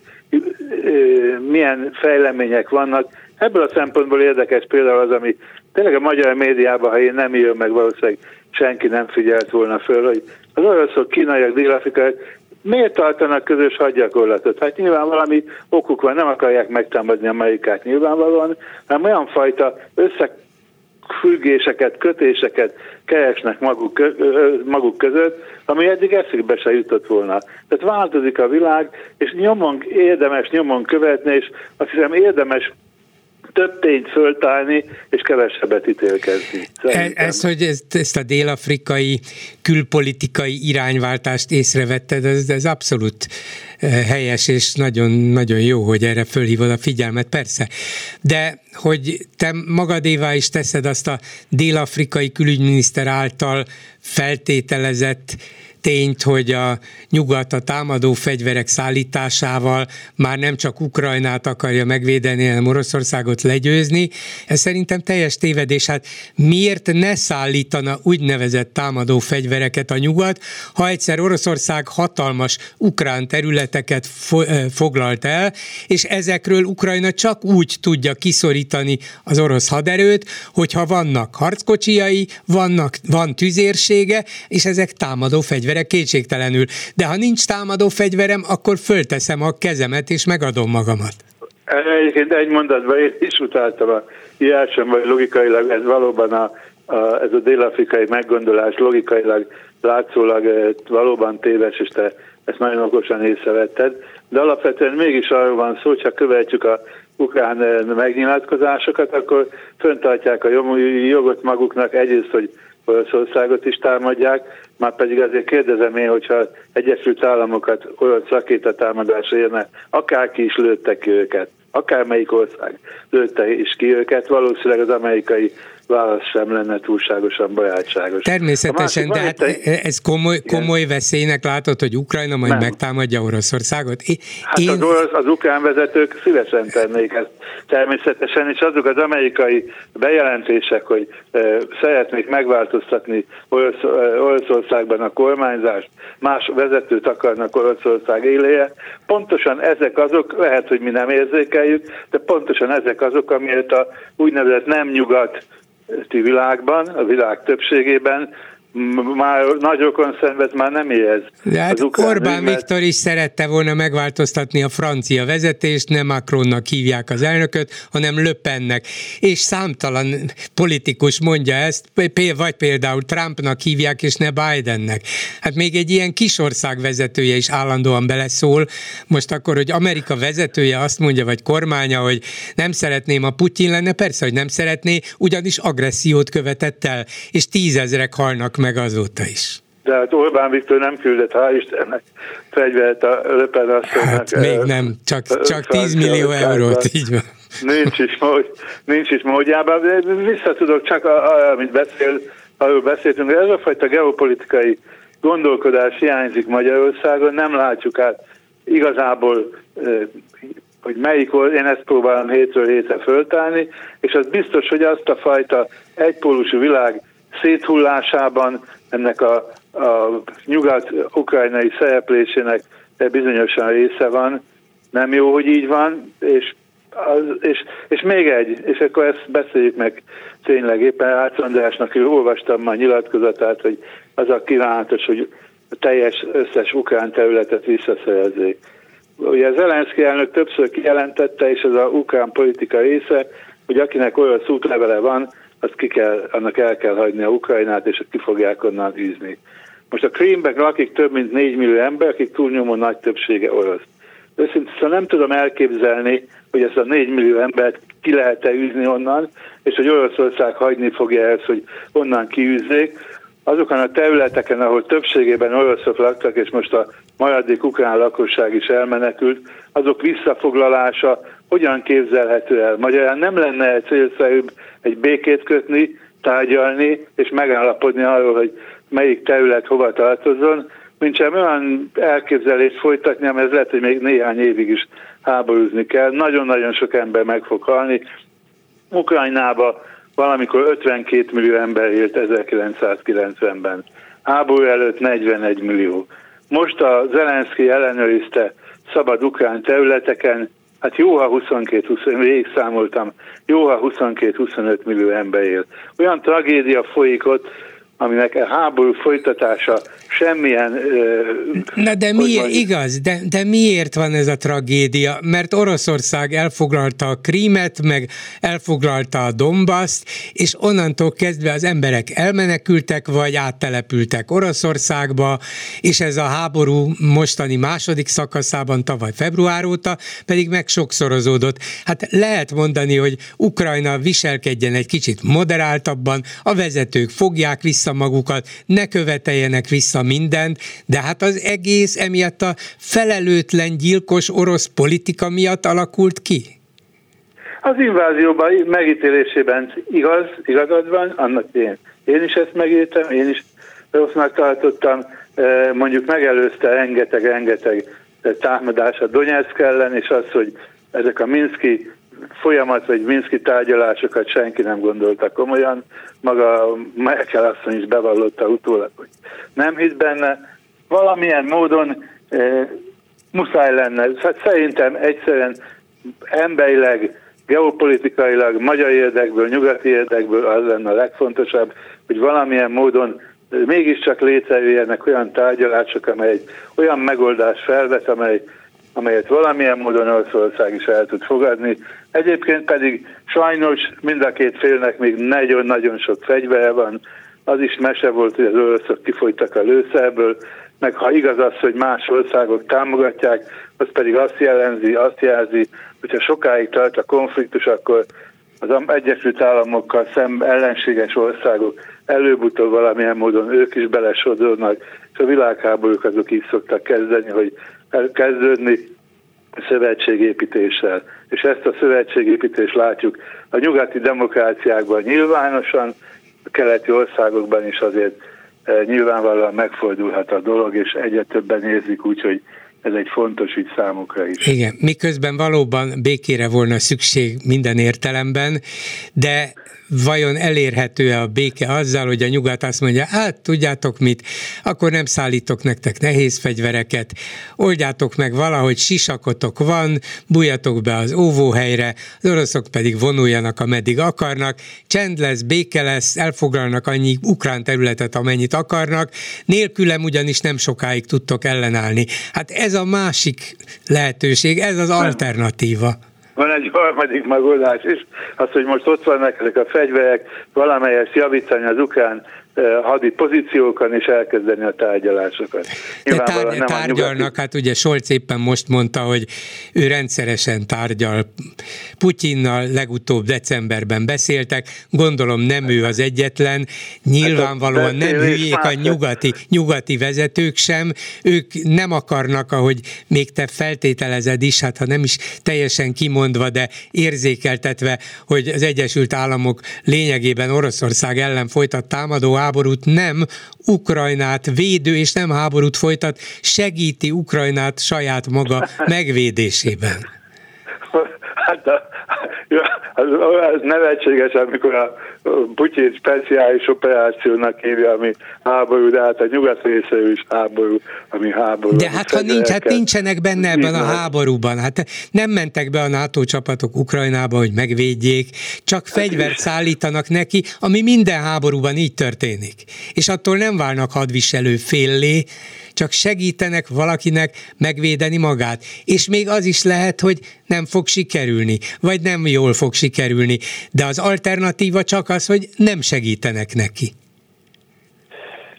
[SPEAKER 9] milyen fejlemények vannak. Ebből a szempontból érdekes például az, ami tényleg a magyar médiában, ha én nem írom meg, valószínűleg senki nem figyelt volna föl, hogy az oroszok, kínaiak, dél-afrikaiak miért tartanak közös hadgyakorlatot? Hát nyilván valami okuk van, nem akarják megtámadni Amerikát nyilvánvalóan, hanem olyan fajta összefüggéseket, kötéseket keresnek maguk, maguk között, ami eddig eszükbe se jutott volna. Tehát változik a világ, és nyomon, érdemes nyomon követni, és azt hiszem érdemes több tényt föltálni, és kevesebbet ítélkezni.
[SPEAKER 3] E, ez, hogy ezt, ezt a dél-afrikai külpolitikai irányváltást észrevetted, ez, ez abszolút e, helyes, és nagyon, nagyon jó, hogy erre fölhívod a figyelmet, persze. De hogy te magadévá is teszed azt a dél-afrikai külügyminiszter által feltételezett tényt, hogy a nyugat a támadó fegyverek szállításával már nem csak Ukrajnát akarja megvédeni, hanem Oroszországot legyőzni. Ez szerintem teljes tévedés. Hát miért ne szállítana úgynevezett támadó fegyvereket a nyugat, ha egyszer Oroszország hatalmas ukrán területeket foglalt el, és ezekről Ukrajna csak úgy tudja kiszorítani az orosz haderőt, hogyha vannak harckocsiai, vannak, van tüzérsége, és ezek támadó fegyverek fegyverek kétségtelenül, de ha nincs támadó fegyverem, akkor fölteszem a kezemet és megadom magamat.
[SPEAKER 9] Egyébként egy mondatban én is utáltam a írásom, vagy logikailag ez valóban a, a, ez a dél-afrikai meggondolás logikailag látszólag eh, valóban téves, és te ezt nagyon okosan észrevetted, de alapvetően mégis arról van szó, csak követjük a ukrán eh, megnyilatkozásokat, akkor föntartják a jogot maguknak egyrészt, hogy Oroszországot is támadják, már pedig azért kérdezem én, hogyha Egyesült Államokat orosz rakétatámadásra érne, akárki is lőttek ki őket, akármelyik ország lőtte is ki őket, valószínűleg az amerikai válasz sem lenne túlságosan barátságos.
[SPEAKER 3] Természetesen, de hát egy... ez komoly, komoly veszélynek látod, hogy Ukrajna majd nem. megtámadja Oroszországot?
[SPEAKER 9] Én... Hát az, orosz, az ukrán vezetők szívesen tennék ezt. Természetesen, és azok az amerikai bejelentések, hogy e, szeretnék megváltoztatni Orosz, e, Oroszországban a kormányzást, más vezetőt akarnak Oroszország éléje, pontosan ezek azok, lehet, hogy mi nem érzékeljük, de pontosan ezek azok, amiért a úgynevezett nem nyugat világban, a világ többségében már nagy rokon szenved már nem érez.
[SPEAKER 3] De hát Orbán mert... Viktor is szerette volna megváltoztatni a francia vezetést, nem Macronnak hívják az elnököt, hanem Löpennek. És számtalan politikus mondja ezt, vagy például Trumpnak hívják, és ne Bidennek. Hát még egy ilyen kisország vezetője is állandóan beleszól. Most akkor, hogy Amerika vezetője azt mondja, vagy kormánya, hogy nem szeretném, a Putyin lenne, persze, hogy nem szeretné, ugyanis agressziót követett el, és tízezrek halnak meg azóta is.
[SPEAKER 9] De hát Orbán Viktor nem küldött, hál' Istennek, fegyvert a Löpen asszonynak.
[SPEAKER 3] Hát még nem, csak, csak 10 millió eurót, így van.
[SPEAKER 9] Nincs is, mód, nincs is módjában, de vissza tudok csak, arra, amit beszél, arról beszéltünk, ez a fajta geopolitikai gondolkodás hiányzik Magyarországon, nem látjuk át igazából hogy melyik, én ezt próbálom hétről hétre föltálni, és az biztos, hogy azt a fajta egypólusú világ széthullásában, ennek a, a nyugat-ukrajnai szereplésének bizonyosan része van. Nem jó, hogy így van, és, az, és, és még egy, és akkor ezt beszéljük meg tényleg éppen Ács Andrásnak, olvastam már nyilatkozatát, hogy az a kívánatos, hogy a teljes összes ukrán területet visszaszerezzék. Ugye Zelenszky elnök többször kijelentette, és ez a ukrán politika része, hogy akinek olyan útlevele van, azt ki kell, annak el kell hagyni a Ukrajnát, és ki fogják onnan űzni. Most a Krímben lakik több mint 4 millió ember, akik túlnyomó nagy többsége orosz. Őszintén szóval nem tudom elképzelni, hogy ezt a 4 millió embert ki lehet-e űzni onnan, és hogy Oroszország hagyni fogja ezt, hogy onnan kiűzzék. Azokon a területeken, ahol többségében oroszok laktak, és most a maradék ukrán lakosság is elmenekült, azok visszafoglalása hogyan képzelhető el? Magyarán nem lenne célszerűbb egy békét kötni, tárgyalni és megállapodni arról, hogy melyik terület hova tartozon, mint sem olyan elképzelést folytatni, ami ez lehet, hogy még néhány évig is háborúzni kell. Nagyon-nagyon sok ember meg fog halni. Ukrajnába valamikor 52 millió ember élt 1990-ben. Háború előtt 41 millió. Most a Zelenszky ellenőrizte szabad ukrán területeken, hát jó, ha 22-20, végig számoltam, jó, ha 22-25 millió ember él. Olyan tragédia folyik ott, aminek a háború folytatása semmilyen...
[SPEAKER 3] Na de miért, van? igaz, de, de miért van ez a tragédia? Mert Oroszország elfoglalta a Krímet, meg elfoglalta a Dombaszt, és onnantól kezdve az emberek elmenekültek, vagy áttelepültek Oroszországba, és ez a háború mostani második szakaszában tavaly február óta pedig meg sokszorozódott. Hát lehet mondani, hogy Ukrajna viselkedjen egy kicsit moderáltabban, a vezetők fogják vissza vissza magukat, ne követeljenek vissza mindent, de hát az egész emiatt a felelőtlen, gyilkos orosz politika miatt alakult ki.
[SPEAKER 9] Az invázióban megítélésében igaz, igazad van, annak én, én is ezt megértem, én is rossznak tartottam, e, mondjuk megelőzte rengeteg-rengeteg támadás a Donetsk ellen, és az, hogy ezek a Minszki folyamat, vagy Minszki tárgyalásokat senki nem gondolta komolyan. Maga Merkel asszony is bevallotta utólag, hogy nem hisz benne. Valamilyen módon e, muszáj lenne. Hát szerintem egyszerűen emberileg, geopolitikailag, magyar érdekből, nyugati érdekből az lenne a legfontosabb, hogy valamilyen módon mégiscsak létrejöjjenek olyan tárgyalások, amely olyan megoldás felvet, amely amelyet valamilyen módon Oroszország is el tud fogadni. Egyébként pedig sajnos mind a két félnek még nagyon-nagyon sok fegyvere van. Az is mese volt, hogy az oroszok kifolytak a lőszerből, meg ha igaz az, hogy más országok támogatják, az pedig azt jelenzi, azt jelzi, hogyha sokáig tart a konfliktus, akkor az Egyesült Államokkal szem ellenséges országok előbb-utóbb valamilyen módon ők is belesodornak, és a világháborúk azok így szoktak kezdeni, hogy kezdődni szövetségépítéssel. És ezt a szövetségépítést látjuk a nyugati demokráciákban nyilvánosan, a keleti országokban is azért eh, nyilvánvalóan megfordulhat a dolog, és egyre többen érzik úgy, hogy ez egy fontos ügy számukra is.
[SPEAKER 3] Igen, miközben valóban békére volna szükség minden értelemben, de vajon elérhető-e a béke azzal, hogy a nyugat azt mondja, hát tudjátok mit, akkor nem szállítok nektek nehéz fegyvereket, oldjátok meg valahogy sisakotok van, bújjatok be az óvóhelyre, az oroszok pedig vonuljanak, ameddig akarnak, csend lesz, béke lesz, elfoglalnak annyi ukrán területet, amennyit akarnak, nélkülem ugyanis nem sokáig tudtok ellenállni. Hát ez a másik lehetőség, ez az alternatíva.
[SPEAKER 9] Van egy harmadik megoldás is, az, hogy most ott vannak ezek a fegyverek, valamelyest javítani az ukrán hadi pozíciókon és elkezdeni a tárgyalásokat.
[SPEAKER 3] De tár- tárgyalnak, nyugati... hát ugye Solc éppen most mondta, hogy ő rendszeresen tárgyal Putyinnal, legutóbb decemberben beszéltek, gondolom nem ő az egyetlen, nyilvánvalóan nem hülyék a nyugati, nyugati vezetők sem, ők nem akarnak, ahogy még te feltételezed is, hát ha nem is teljesen kimondva, de érzékeltetve, hogy az Egyesült Államok lényegében Oroszország ellen folytat támadó háborút nem Ukrajnát védő és nem háborút folytat, segíti Ukrajnát saját maga megvédésében.
[SPEAKER 9] Hát a, az, az nevetséges, amikor a Putyin speciális operációnak hívja, ami háború, de hát a nyugat részéről is háború, ami háború.
[SPEAKER 3] De hát ha nincs, hát nincsenek benne ebben a háborúban, hát nem mentek be a NATO csapatok Ukrajnába, hogy megvédjék, csak hát fegyvert szállítanak neki, ami minden háborúban így történik. És attól nem válnak hadviselő féllé, csak segítenek valakinek megvédeni magát. És még az is lehet, hogy nem fog sikerülni, vagy nem jól fog sikerülni, de az alternatíva csak az, hogy nem segítenek neki.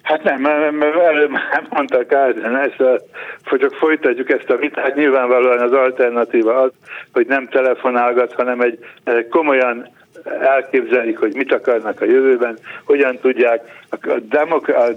[SPEAKER 9] Hát nem, előbb már mondta Kárden, ezt csak folytatjuk ezt a vitát, nyilvánvalóan az alternatíva az, hogy nem telefonálgat, hanem egy, egy komolyan elképzelik, hogy mit akarnak a jövőben, hogyan tudják. A, demok- a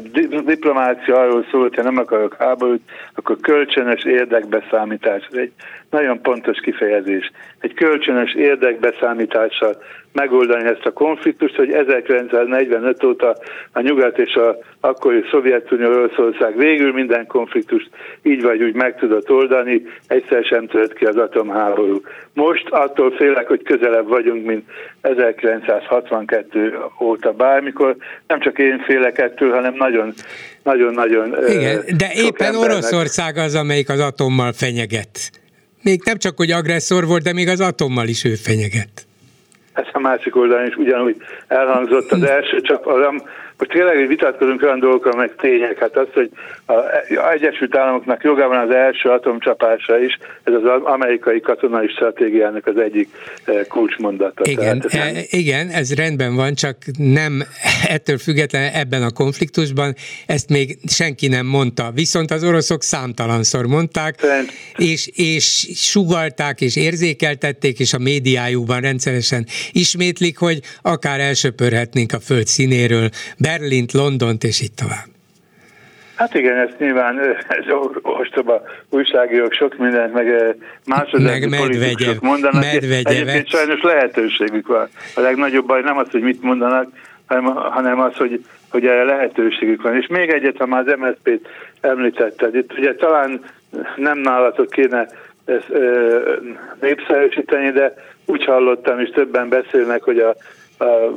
[SPEAKER 9] diplomácia arról szól, hogy ha nem akarok háborút, akkor kölcsönös érdekbeszámítás. Ez egy nagyon pontos kifejezés. Egy kölcsönös érdekbeszámítással megoldani ezt a konfliktust, hogy 1945 óta a nyugat és a akkori Szovjetunió Oroszország végül minden konfliktust így vagy úgy meg tudott oldani, egyszer sem tört ki az atomháború. Most attól félek, hogy közelebb vagyunk, mint 1962 óta bármikor. Nem csak én félek ettől, hanem nagyon nagyon-nagyon
[SPEAKER 3] Igen, de éppen embernek... Oroszország az, amelyik az atommal fenyeget. Még nem csak, hogy agresszor volt, de még az atommal is ő fenyeget.
[SPEAKER 9] Ez a másik oldalon is ugyanúgy elhangzott az első csak az, most tényleg vitatkozunk olyan dolgokról, meg tények. Hát az, hogy az Egyesült Államoknak joga van az első atomcsapásra is, ez az amerikai katonai stratégiának az egyik eh, kulcsmondata.
[SPEAKER 3] Igen, ez nem... igen, ez rendben van, csak nem ettől független ebben a konfliktusban, ezt még senki nem mondta. Viszont az oroszok számtalanszor mondták, Szerint... és, és sugalták, és érzékeltették, és a médiájukban rendszeresen ismétlik, hogy akár elsöpörhetnénk a föld színéről Berlint, Londont, és így tovább.
[SPEAKER 9] Hát igen, ezt nyilván ez ostoba újságírók sok mindent, meg másodlagos politikusok mondanak. Medvegyev. Egyébként sajnos lehetőségük van. A legnagyobb baj nem az, hogy mit mondanak, hanem az, hogy, hogy erre lehetőségük van. És még egyet, ha már az MSZP-t említetted, itt ugye talán nem nálatok kéne ezt ö, népszerűsíteni, de úgy hallottam, és többen beszélnek, hogy a, a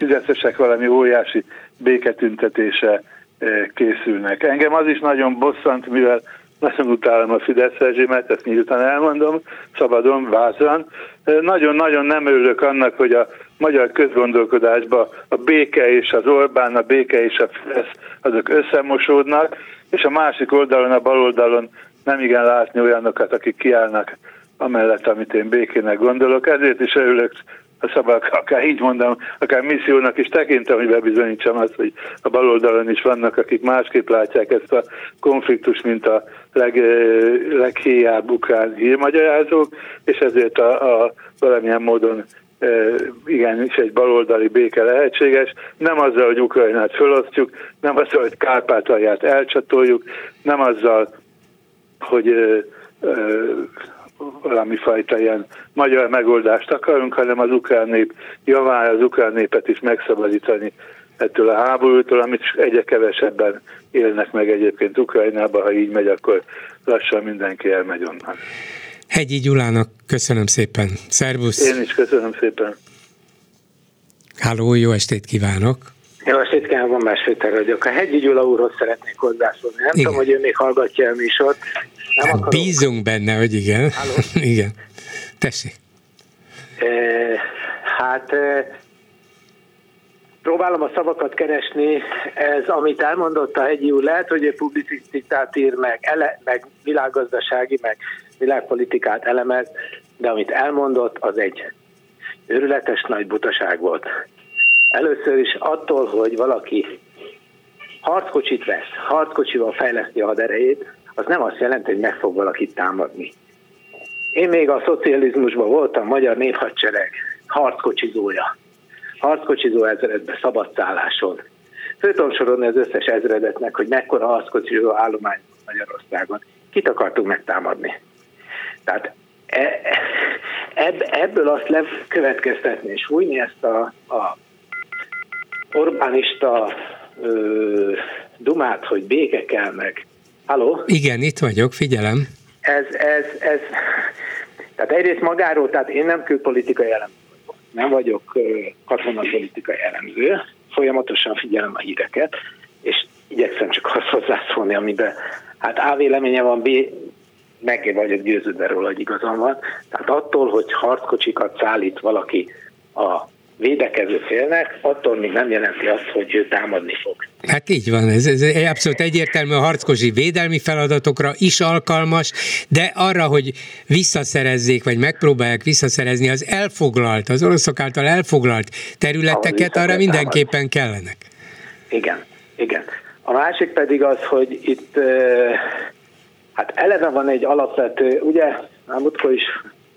[SPEAKER 9] fideszesek valami óriási béketüntetése eh, készülnek. Engem az is nagyon bosszant, mivel nagyon utálom a Fidesz rezsimet, ezt miután elmondom, szabadon, vázan. Eh, nagyon-nagyon nem örülök annak, hogy a magyar közgondolkodásban a béke és az Orbán, a béke és a Fidesz azok összemosódnak, és a másik oldalon, a bal oldalon nem igen látni olyanokat, akik kiállnak amellett, amit én békének gondolok. Ezért is örülök a szabad, akár így mondom, akár missziónak is tekintem, hogy bebizonyítsam azt, hogy a baloldalon is vannak, akik másképp látják ezt a konfliktus, mint a leg, leghéjább ukrán hírmagyarázók, és ezért a, a valamilyen módon igen, is egy baloldali béke lehetséges, nem azzal, hogy Ukrajnát felosztjuk, nem azzal, hogy Kárpátalját elcsatoljuk, nem azzal, hogy valami fajta ilyen magyar megoldást akarunk, hanem az ukrán nép javára az ukrán népet is megszabadítani ettől a háborútól, amit egyre kevesebben élnek meg egyébként Ukrajnába, ha így megy, akkor lassan mindenki elmegy onnan.
[SPEAKER 3] Hegyi Gyulának köszönöm szépen. Szervusz!
[SPEAKER 9] Én is köszönöm szépen.
[SPEAKER 3] Háló, jó estét kívánok!
[SPEAKER 10] Jó estét kívánok, van más vagyok. A Hegyi Gyula úrhoz szeretnék hozzászólni. Nem Igen. tudom, hogy ő még hallgatja a műsort,
[SPEAKER 3] nem hát bízunk benne, hogy igen. igen. Tessék.
[SPEAKER 10] E, hát e, próbálom a szavakat keresni, ez, amit elmondott a hegyi úr, lehet, hogy egy publicisztikát ír meg, ele, meg világgazdasági, meg világpolitikát elemez, de amit elmondott, az egy őrületes nagy butaság volt. Először is attól, hogy valaki harckocsit vesz, harckocsival fejleszti a haderejét, az nem azt jelenti, hogy meg fog valakit támadni. Én még a szocializmusban voltam magyar néphadsereg harckocsizója. Harckocsizó ezredbe szabadszálláson. Föl tudom sorolni az összes ezredetnek, hogy mekkora harckocsizó állomány Magyarországon. Kit akartunk megtámadni? Tehát e, ebb, ebből azt lekövetkeztetni és fújni ezt a, a Orbánista ö, dumát, hogy béke kell meg, Halló?
[SPEAKER 3] Igen, itt vagyok, figyelem.
[SPEAKER 10] Ez, ez, ez, tehát egyrészt magáról, tehát én nem külpolitikai elemző vagyok, nem vagyok katonapolitikai elemző, folyamatosan figyelem a híreket, és igyekszem csak azt hozzászólni, amiben hát A véleménye van, B meg vagyok győződve róla, hogy igazam van. Tehát attól, hogy harckocsikat szállít valaki a védekező félnek, attól még nem jelenti azt, hogy ő támadni fog.
[SPEAKER 3] Hát így van, ez, ez abszolút egyértelmű a harckosi védelmi feladatokra is alkalmas, de arra, hogy visszaszerezzék, vagy megpróbálják visszaszerezni az elfoglalt, az oroszok által elfoglalt területeket, arra mindenképpen kellenek.
[SPEAKER 10] Igen, igen. A másik pedig az, hogy itt hát eleve van egy alapvető, ugye, már is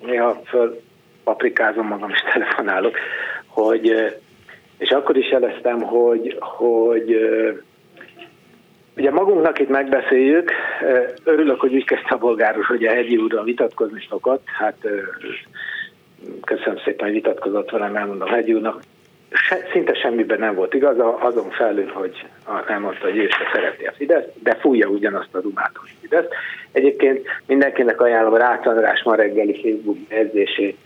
[SPEAKER 10] néha föl paprikázom magam és telefonálok, hogy, és akkor is jeleztem, hogy, hogy ugye magunknak itt megbeszéljük, Örülök, hogy úgy kezdte a bolgáros, hogy a hegyi úrral vitatkozni szokott. Hát köszönöm szépen, hogy vitatkozott velem, elmondom hegyi úrnak. Se, szinte semmiben nem volt igaz, azon felül, hogy elmondta, hogy ő se szereti a Fidesz, de fújja ugyanazt a dumát, hogy Fidesz. Egyébként mindenkinek ajánlom Rácz András ma reggeli Facebook edzését,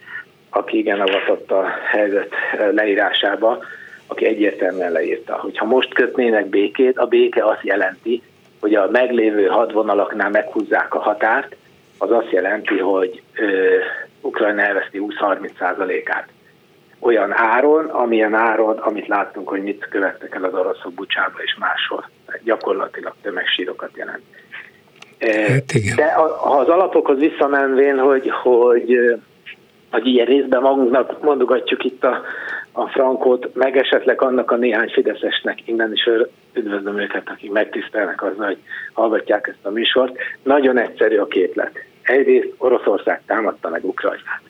[SPEAKER 10] aki igen avatott a helyzet leírásába, aki egyértelműen leírta, hogy ha most kötnének békét, a béke azt jelenti, hogy a meglévő hadvonalaknál meghúzzák a határt, az azt jelenti, hogy ö, Ukrajna elveszti 20-30%-át. Olyan áron, amilyen áron, amit láttunk, hogy mit követtek el az oroszok Bucsába és máshol. Gyakorlatilag tömegsírokat jelent. Hát igen. De ha az alapokhoz visszamenvén, hogy, hogy, hogy ilyen részben magunknak mondogatjuk itt a, a frankót, meg esetleg annak a néhány fideszesnek innen is üdvözlöm őket, akik megtisztelnek azzal, hogy hallgatják ezt a műsort. Nagyon egyszerű a képlet. Egyrészt Oroszország támadta meg Ukrajnát.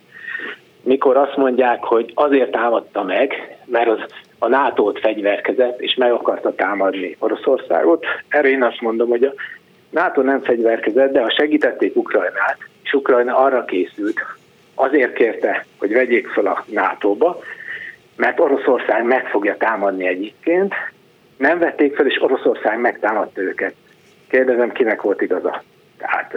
[SPEAKER 10] Mikor azt mondják, hogy azért támadta meg, mert az a NATO-t fegyverkezett, és meg akarta támadni Oroszországot, erre én azt mondom, hogy a NATO nem fegyverkezett, de ha segítették Ukrajnát, és Ukrajna arra készült, azért kérte, hogy vegyék fel a NATO-ba, mert Oroszország meg fogja támadni egyébként, nem vették fel, és Oroszország megtámadta őket. Kérdezem, kinek volt igaza. Tehát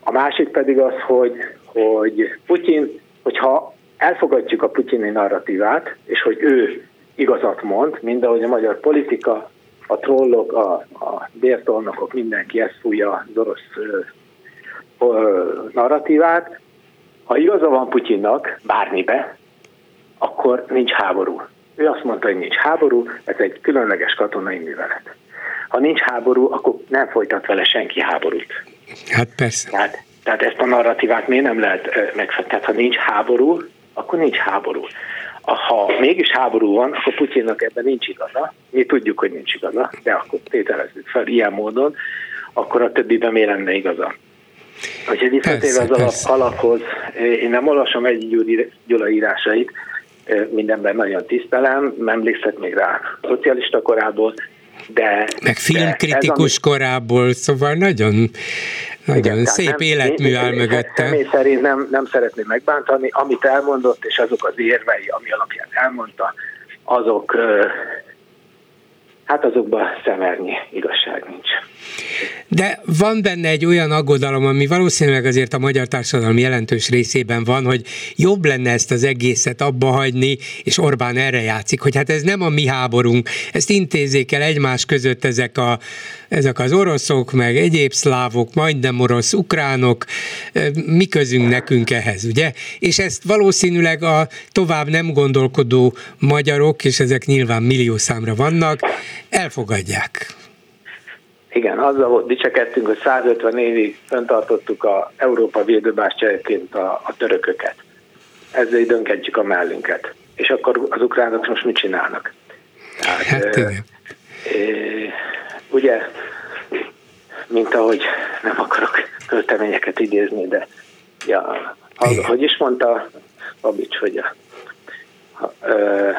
[SPEAKER 10] a másik pedig az, hogy, hogy Putyin, hogyha elfogadjuk a putyini narratívát, és hogy ő igazat mond, mind ahogy a magyar politika, a trollok, a, a bértolnokok, mindenki ezt fújja az orosz ö, ö, narratívát. Ha igaza van Putyinnak bármibe, akkor nincs háború. Ő azt mondta, hogy nincs háború, ez egy különleges katonai művelet. Ha nincs háború, akkor nem folytat vele senki háborút.
[SPEAKER 3] Hát persze.
[SPEAKER 10] Tehát, tehát ezt a narratívát miért nem lehet megfektetni? Ha nincs háború, akkor nincs háború. Ha mégis háború van, akkor Putyinnak ebben nincs igaza. Mi tudjuk, hogy nincs igaza, de akkor tételezzük fel ilyen módon, akkor a többiben miért lenne igaza. Hogyha visszatérve az alap, alaphoz, én nem olvasom egy Gyula írásait, mindenben nagyon tisztelem, emlékszek még rá szocialista korából, de...
[SPEAKER 3] Meg filmkritikus de korából, szóval nagyon, nagyon igen, szép nem, életmű áll mögötte.
[SPEAKER 10] Személy szerint nem, nem szeretném megbántani, amit elmondott, és azok az érvei, ami alapján elmondta, azok, hát azokban szemernyi igazság nincs.
[SPEAKER 3] De van benne egy olyan aggodalom, ami valószínűleg azért a magyar társadalom jelentős részében van, hogy jobb lenne ezt az egészet abba hagyni, és Orbán erre játszik, hogy hát ez nem a mi háborunk, ezt intézzék el egymás között ezek, a, ezek az oroszok, meg egyéb szlávok, majdnem orosz, ukránok, mi közünk nekünk ehhez, ugye? És ezt valószínűleg a tovább nem gondolkodó magyarok, és ezek nyilván milliószámra vannak, elfogadják.
[SPEAKER 10] Igen, azzal volt dicsekedtünk, hogy 150 évig föntartottuk a Európa védőbástyájaként a, a törököket. Ezzel dönkedjük a mellünket. És akkor az ukránok most mit csinálnak?
[SPEAKER 3] Tehát, hát, e, e,
[SPEAKER 10] ugye, mint ahogy nem akarok költeményeket idézni, de ja, az, hogy is mondta Babics, hogy a, a, a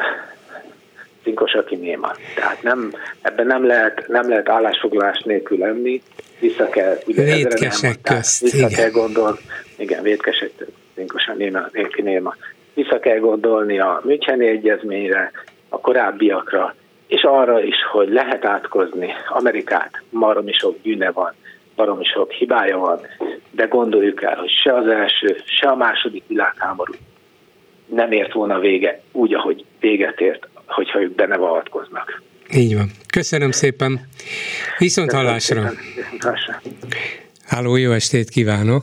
[SPEAKER 10] cinkos, aki néma. Tehát nem, ebben nem lehet, nem lehet állásfoglalás nélkül lenni, vissza kell,
[SPEAKER 3] ugye vétkesek közt,
[SPEAKER 10] vissza igen. kell gondolni, igen, vétkesek, cinkosan néma, nélkül néma. Vissza kell gondolni a Müncheni Egyezményre, a korábbiakra, és arra is, hogy lehet átkozni Amerikát, maromi sok bűne van, baromi sok hibája van, de gondoljuk el, hogy se az első, se a második világháború nem ért volna vége úgy, ahogy véget ért hogyha ők benne avatkoznak.
[SPEAKER 3] Így van. Köszönöm szépen. Viszont hallásra. Háló, jó estét kívánok.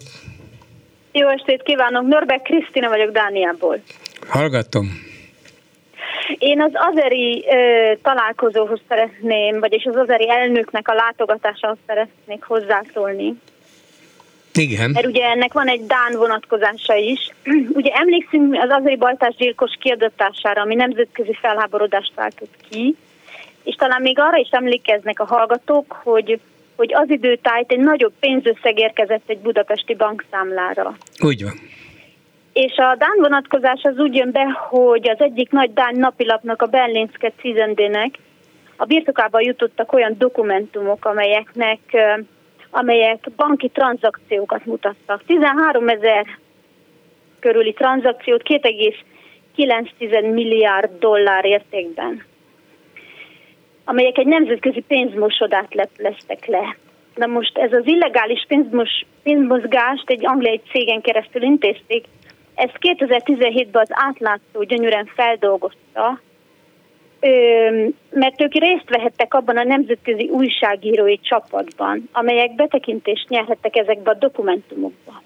[SPEAKER 11] Jó estét kívánok. Nörbe Krisztina vagyok Dániából.
[SPEAKER 3] Hallgatom.
[SPEAKER 11] Én az azeri ö, találkozóhoz szeretném, vagyis az azeri elnöknek a látogatásához szeretnék hozzászólni.
[SPEAKER 3] Igen.
[SPEAKER 11] Mert ugye ennek van egy Dán vonatkozása is. Ugye emlékszünk az azeri baltás gyilkos kiadatására, ami nemzetközi felháborodást váltott ki, és talán még arra is emlékeznek a hallgatók, hogy hogy az időtájt egy nagyobb pénzösszeg érkezett egy budapesti bankszámlára.
[SPEAKER 3] Úgy van.
[SPEAKER 11] És a Dán vonatkozás az úgy jön be, hogy az egyik nagy Dán napilapnak, a Berlinske Cizendének a birtokába jutottak olyan dokumentumok, amelyeknek amelyek banki tranzakciókat mutattak. 13 ezer körüli tranzakciót 2,9 milliárd dollár értékben, amelyek egy nemzetközi pénzmosodát lepleztek le. Na most ez az illegális pénzmos, pénzmozgást egy angliai cégen keresztül intézték, ezt 2017-ben az átlátszó gyönyörűen feldolgozta, mert ők részt vehettek abban a nemzetközi újságírói csapatban, amelyek betekintést nyerhettek ezekbe a dokumentumokba.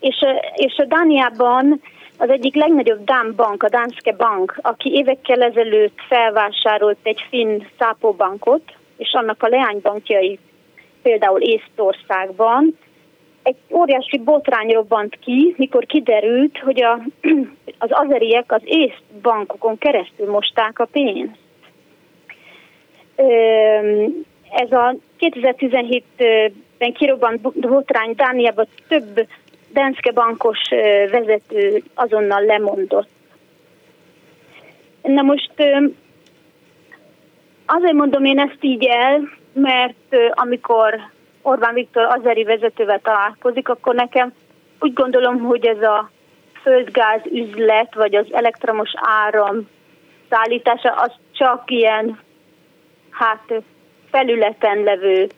[SPEAKER 11] És, és a Dániában az egyik legnagyobb Dán bank, a Danske Bank, aki évekkel ezelőtt felvásárolt egy finn szápóbankot, és annak a leánybankjai például Észtországban, egy óriási botrány robbant ki, mikor kiderült, hogy a, az azeriek az észt bankokon keresztül mosták a pénzt. Ez a 2017-ben kirobbant botrány Dániában több Denske bankos vezető azonnal lemondott. Na most azért mondom én ezt így el, mert amikor Orbán Viktor azeri vezetővel találkozik, akkor nekem úgy gondolom, hogy ez a földgáz üzlet, vagy az elektromos áram szállítása, az csak ilyen, hát felületen levő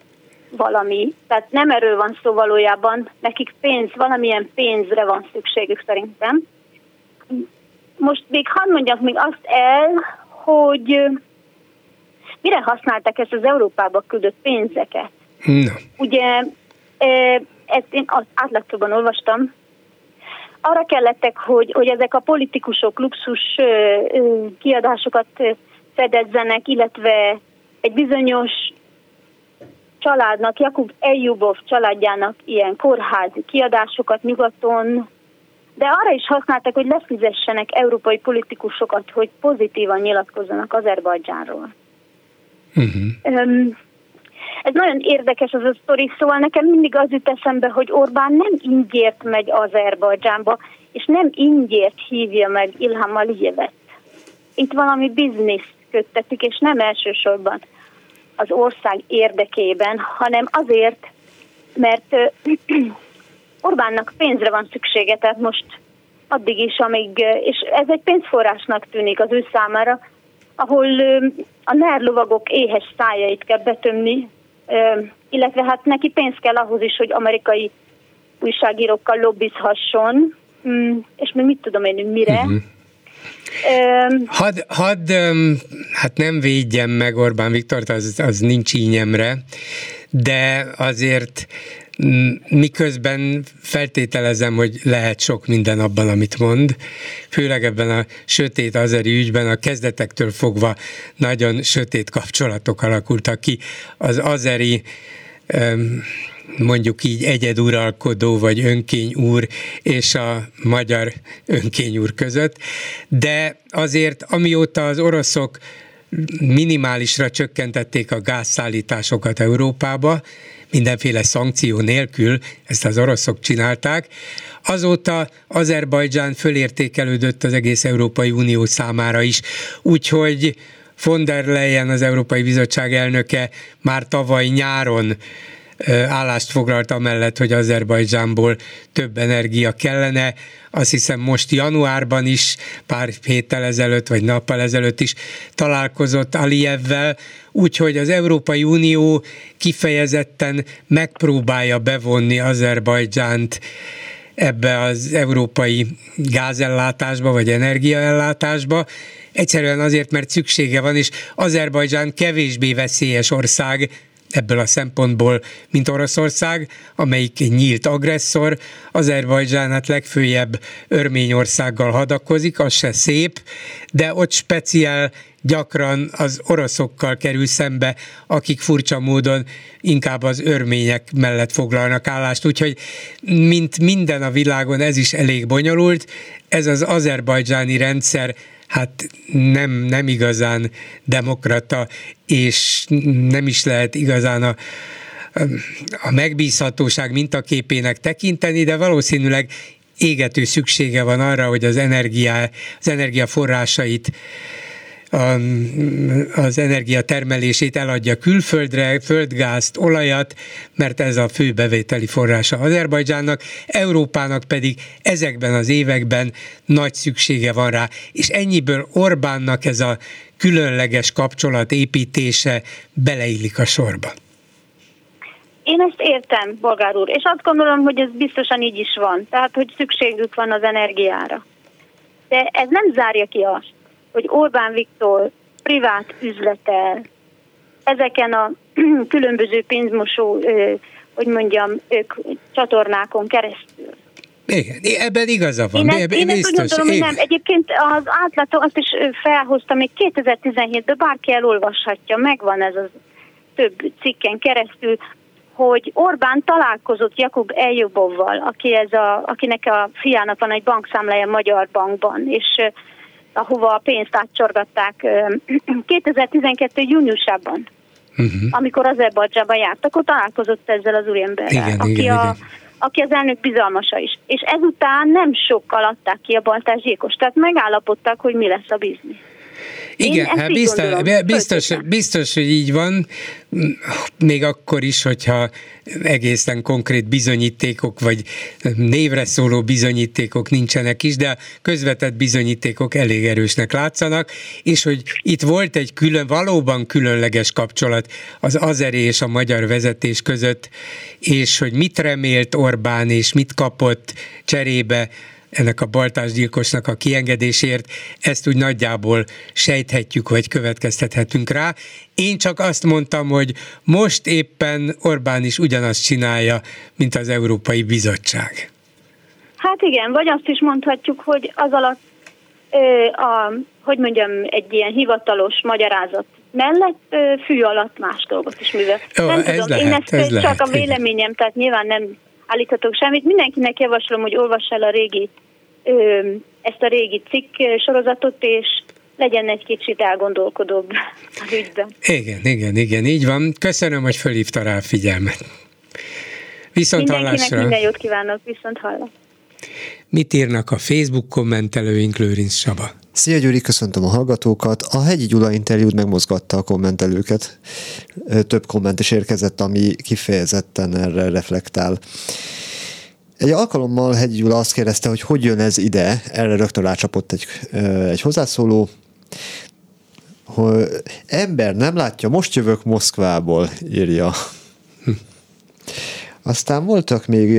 [SPEAKER 11] valami. Tehát nem erről van szó valójában, nekik pénz, valamilyen pénzre van szükségük szerintem. Most még hadd mondjak még azt el, hogy mire használták ezt az Európába küldött pénzeket.
[SPEAKER 3] No.
[SPEAKER 11] Ugye ezt én átlagtóban olvastam, arra kellettek, hogy, hogy ezek a politikusok luxus kiadásokat fedezzenek, illetve egy bizonyos családnak, Jakub Eljubov családjának ilyen kórházi kiadásokat nyugaton, de arra is használtak, hogy lefizessenek európai politikusokat, hogy pozitívan nyilatkozzanak Azerbajdzsánról. Uh-huh. Ez nagyon érdekes az a sztori, szóval nekem mindig az jut eszembe, hogy Orbán nem ingyért megy Azerbajdzsánba, és nem ingyért hívja meg Ilham Aliyevet. Itt valami biznisz köttetik, és nem elsősorban az ország érdekében, hanem azért, mert Orbánnak pénzre van szüksége, tehát most addig is, amíg, és ez egy pénzforrásnak tűnik az ő számára, ahol a NER lovagok éhes szájait kell betömni, illetve hát neki pénz kell ahhoz is, hogy amerikai újságírókkal lobbizhasson, mm, és még mit tudom én, mire. Uh-huh.
[SPEAKER 3] Um, had, hát nem védjem meg Orbán Viktort, az, az nincs ínyemre, de azért miközben feltételezem, hogy lehet sok minden abban, amit mond, főleg ebben a sötét azeri ügyben a kezdetektől fogva nagyon sötét kapcsolatok alakultak ki. Az azeri mondjuk így egyeduralkodó vagy önkény úr és a magyar önkény úr között, de azért amióta az oroszok minimálisra csökkentették a gázszállításokat Európába, mindenféle szankció nélkül, ezt az oroszok csinálták. Azóta Azerbajdzsán fölértékelődött az egész Európai Unió számára is, úgyhogy von der Leyen, az Európai Bizottság elnöke már tavaly nyáron állást foglalt amellett, hogy Azerbajdzsánból több energia kellene. Azt hiszem most januárban is, pár héttel ezelőtt, vagy nappal ezelőtt is találkozott Aliyevvel, úgyhogy az Európai Unió kifejezetten megpróbálja bevonni Azerbajdzsánt ebbe az európai gázellátásba, vagy energiaellátásba, egyszerűen azért, mert szüksége van, és Azerbajdzsán kevésbé veszélyes ország, ebből a szempontból, mint Oroszország, amelyik nyílt agresszor, Azerbajdzsán hát legfőjebb Örményországgal hadakozik, az se szép, de ott speciál gyakran az oroszokkal kerül szembe, akik furcsa módon inkább az örmények mellett foglalnak állást. Úgyhogy mint minden a világon ez is elég bonyolult, ez az azerbajdzsáni rendszer hát nem, nem igazán demokrata, és nem is lehet igazán a, a megbízhatóság mintaképének tekinteni, de valószínűleg égető szüksége van arra, hogy az, energia, az energiaforrásait az energia termelését eladja külföldre, földgázt, olajat, mert ez a fő bevételi forrása Azerbajdzsánnak, Európának pedig ezekben az években nagy szüksége van rá, és ennyiből Orbánnak ez a különleges kapcsolat építése beleillik a sorba.
[SPEAKER 11] Én ezt értem, bolgár úr, és azt gondolom, hogy ez biztosan így is van, tehát hogy szükségük van az energiára. De ez nem zárja ki azt, hogy Orbán Viktor privát üzletel ezeken a különböző pénzmosó, hogy mondjam, ők csatornákon keresztül.
[SPEAKER 3] Igen, ebben igaza van.
[SPEAKER 11] Én, ezt, én ezt úgy gondolom, hogy nem. Egyébként az átlátó azt is felhozta, még 2017-ben bárki elolvashatja, megvan ez az több cikken keresztül, hogy Orbán találkozott Jakub Eljubovval, aki ez a, akinek a fiának van egy bankszámlája Magyar Bankban, és ahova a pénzt átcsorgatták 2012. júniusában. Uh-huh. Amikor Azerbajdzsában járt, akkor találkozott ezzel az úriemberrel, igen, aki, igen, a, igen. aki az elnök bizalmasa is. És ezután nem sokkal adták ki a baltás gyilkos, tehát megállapodtak, hogy mi lesz a biznisz.
[SPEAKER 3] Igen, hát biztos, gondolom, biztos, biztos, hogy így van, még akkor is, hogyha egészen konkrét bizonyítékok, vagy névre szóló bizonyítékok nincsenek is, de a közvetett bizonyítékok elég erősnek látszanak, és hogy itt volt egy külön, valóban különleges kapcsolat az azeri és a magyar vezetés között, és hogy mit remélt Orbán, és mit kapott cserébe, ennek a baltásgyilkosnak a kiengedésért, ezt úgy nagyjából sejthetjük, vagy következtethetünk rá. Én csak azt mondtam, hogy most éppen Orbán is ugyanazt csinálja, mint az Európai Bizottság.
[SPEAKER 11] Hát igen, vagy azt is mondhatjuk, hogy az alatt, ö, a, hogy mondjam, egy ilyen hivatalos magyarázat mellett ö, fű alatt más dolgot is művel.
[SPEAKER 3] Jó, nem ez tudom, lehet, én ezt ez
[SPEAKER 11] csak
[SPEAKER 3] lehet,
[SPEAKER 11] a véleményem, igen. tehát nyilván nem állíthatok semmit. Mindenkinek javaslom, hogy olvass el a régi, ezt a régi cikk sorozatot, és legyen egy kicsit elgondolkodóbb az ügyben.
[SPEAKER 3] Igen, igen, igen, így van. Köszönöm, hogy fölhívta rá a figyelmet. Viszont
[SPEAKER 11] Mindenkinek hallásra. minden jót kívánok, viszont hallásra.
[SPEAKER 3] Mit írnak a Facebook kommentelőink, Lőrinc Saba?
[SPEAKER 12] Szia Gyuri, köszöntöm a hallgatókat. A Hegyi Gyula interjút megmozgatta a kommentelőket. Több komment is érkezett, ami kifejezetten erre reflektál. Egy alkalommal Hegyi Gyula azt kérdezte, hogy hogy jön ez ide, erre rögtön rácsapott egy, egy hozzászóló, hogy ember nem látja, most jövök Moszkvából, írja. Aztán voltak még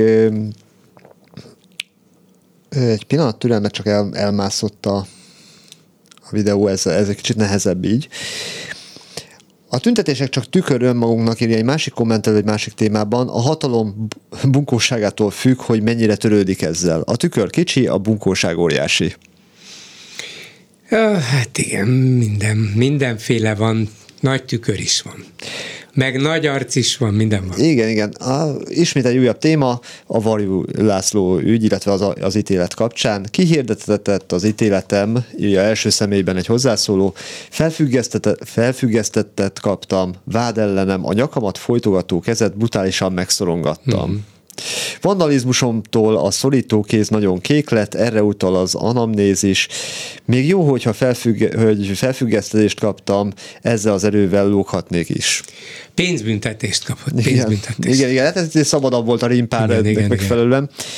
[SPEAKER 12] egy pillanat türelmet csak el, elmászott a, videó, ez, ez egy kicsit nehezebb így. A tüntetések csak tükör önmagunknak írja egy másik kommentelő egy másik témában. A hatalom bunkóságától függ, hogy mennyire törődik ezzel. A tükör kicsi, a bunkóság óriási.
[SPEAKER 3] Hát igen, minden, mindenféle van, nagy tükör is van meg nagy arc is van, minden van.
[SPEAKER 12] Igen, igen. A, ismét egy újabb téma, a Varjú László ügy, illetve az, az ítélet kapcsán. Kihirdetett az ítéletem, írja első személyben egy hozzászóló, felfüggesztettet, felfüggesztettet kaptam, vád ellenem, a nyakamat folytogató kezet brutálisan megszorongattam. Mm-hmm. Vandalizmusomtól a szorító kéz nagyon kék lett, erre utal az anamnézis. Még jó, hogyha felfügg, hogy felfüggesztést kaptam, ezzel az erővel lóghatnék is.
[SPEAKER 3] Pénzbüntetést kapott. Pénzbüntetést.
[SPEAKER 12] Igen, igen, igen, hát ez szabadabb volt a rimpár igen, igen, megfelelően. Igen.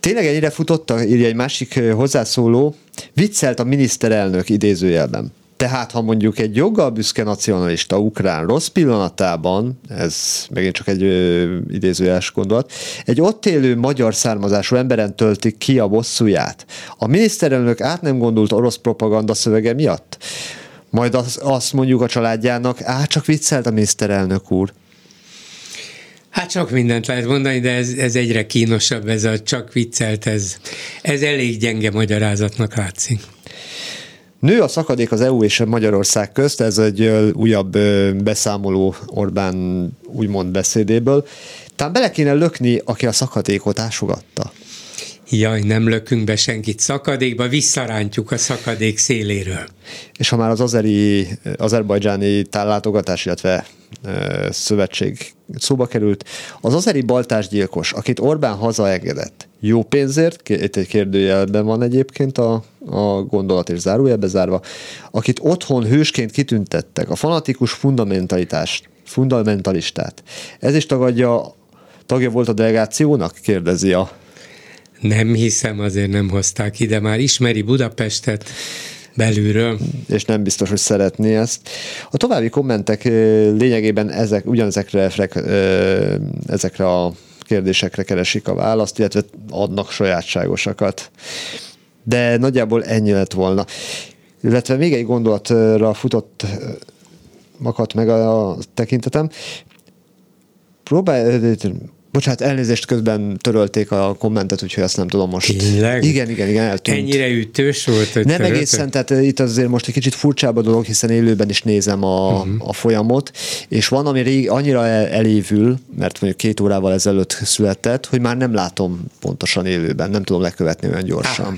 [SPEAKER 12] Tényleg ennyire futotta, írja egy másik hozzászóló, viccelt a miniszterelnök idézőjelben. Tehát, ha mondjuk egy joggal büszke nacionalista ukrán rossz pillanatában, ez megint csak egy ö, idézőjeles gondolat, egy ott élő magyar származású emberen töltik ki a bosszúját. A miniszterelnök át nem gondolt orosz propaganda szövege miatt? Majd az, azt mondjuk a családjának, á, csak viccelt a miniszterelnök úr.
[SPEAKER 3] Hát csak mindent lehet mondani, de ez, ez egyre kínosabb, ez a csak viccelt, ez, ez elég gyenge magyarázatnak látszik.
[SPEAKER 12] Nő a szakadék az EU és Magyarország közt, ez egy újabb beszámoló Orbán úgymond beszédéből. Tehát bele kéne lökni, aki a szakadékot ásogatta.
[SPEAKER 3] Jaj, nem lökünk be senkit szakadékba, visszarántjuk a szakadék széléről.
[SPEAKER 12] És ha már az azeri, azerbajdzsáni tállátogatás, illetve szövetség szóba került, az azeri baltásgyilkos, akit Orbán hazaengedett, jó pénzért, itt egy kérdőjelben van egyébként a, a gondolat és zárójelbe zárva, akit otthon hősként kitüntettek, a fanatikus fundamentalitást, fundamentalistát. Ez is tagadja, tagja volt a delegációnak? Kérdezi a
[SPEAKER 3] nem hiszem, azért nem hozták ide, már ismeri Budapestet belülről.
[SPEAKER 12] És nem biztos, hogy szeretné ezt. A további kommentek lényegében ezek, ugyanezekre ezekre a kérdésekre keresik a választ, illetve adnak sajátságosakat. De nagyjából ennyi lett volna. Illetve még egy gondolatra futott makadt meg a tekintetem. Próbálj, Bocsánat, elnézést közben törölték a kommentet, úgyhogy azt nem tudom most.
[SPEAKER 3] Tényleg?
[SPEAKER 12] Igen, igen, igen, eltűnt.
[SPEAKER 3] Ennyire ütős volt, hogy
[SPEAKER 12] Nem töröltek? egészen, tehát itt azért most egy kicsit furcsább a dolog, hiszen élőben is nézem a, uh-huh. a folyamot, és van, ami rég, annyira elévül, mert mondjuk két órával ezelőtt született, hogy már nem látom pontosan élőben, nem tudom lekövetni olyan gyorsan. Ah.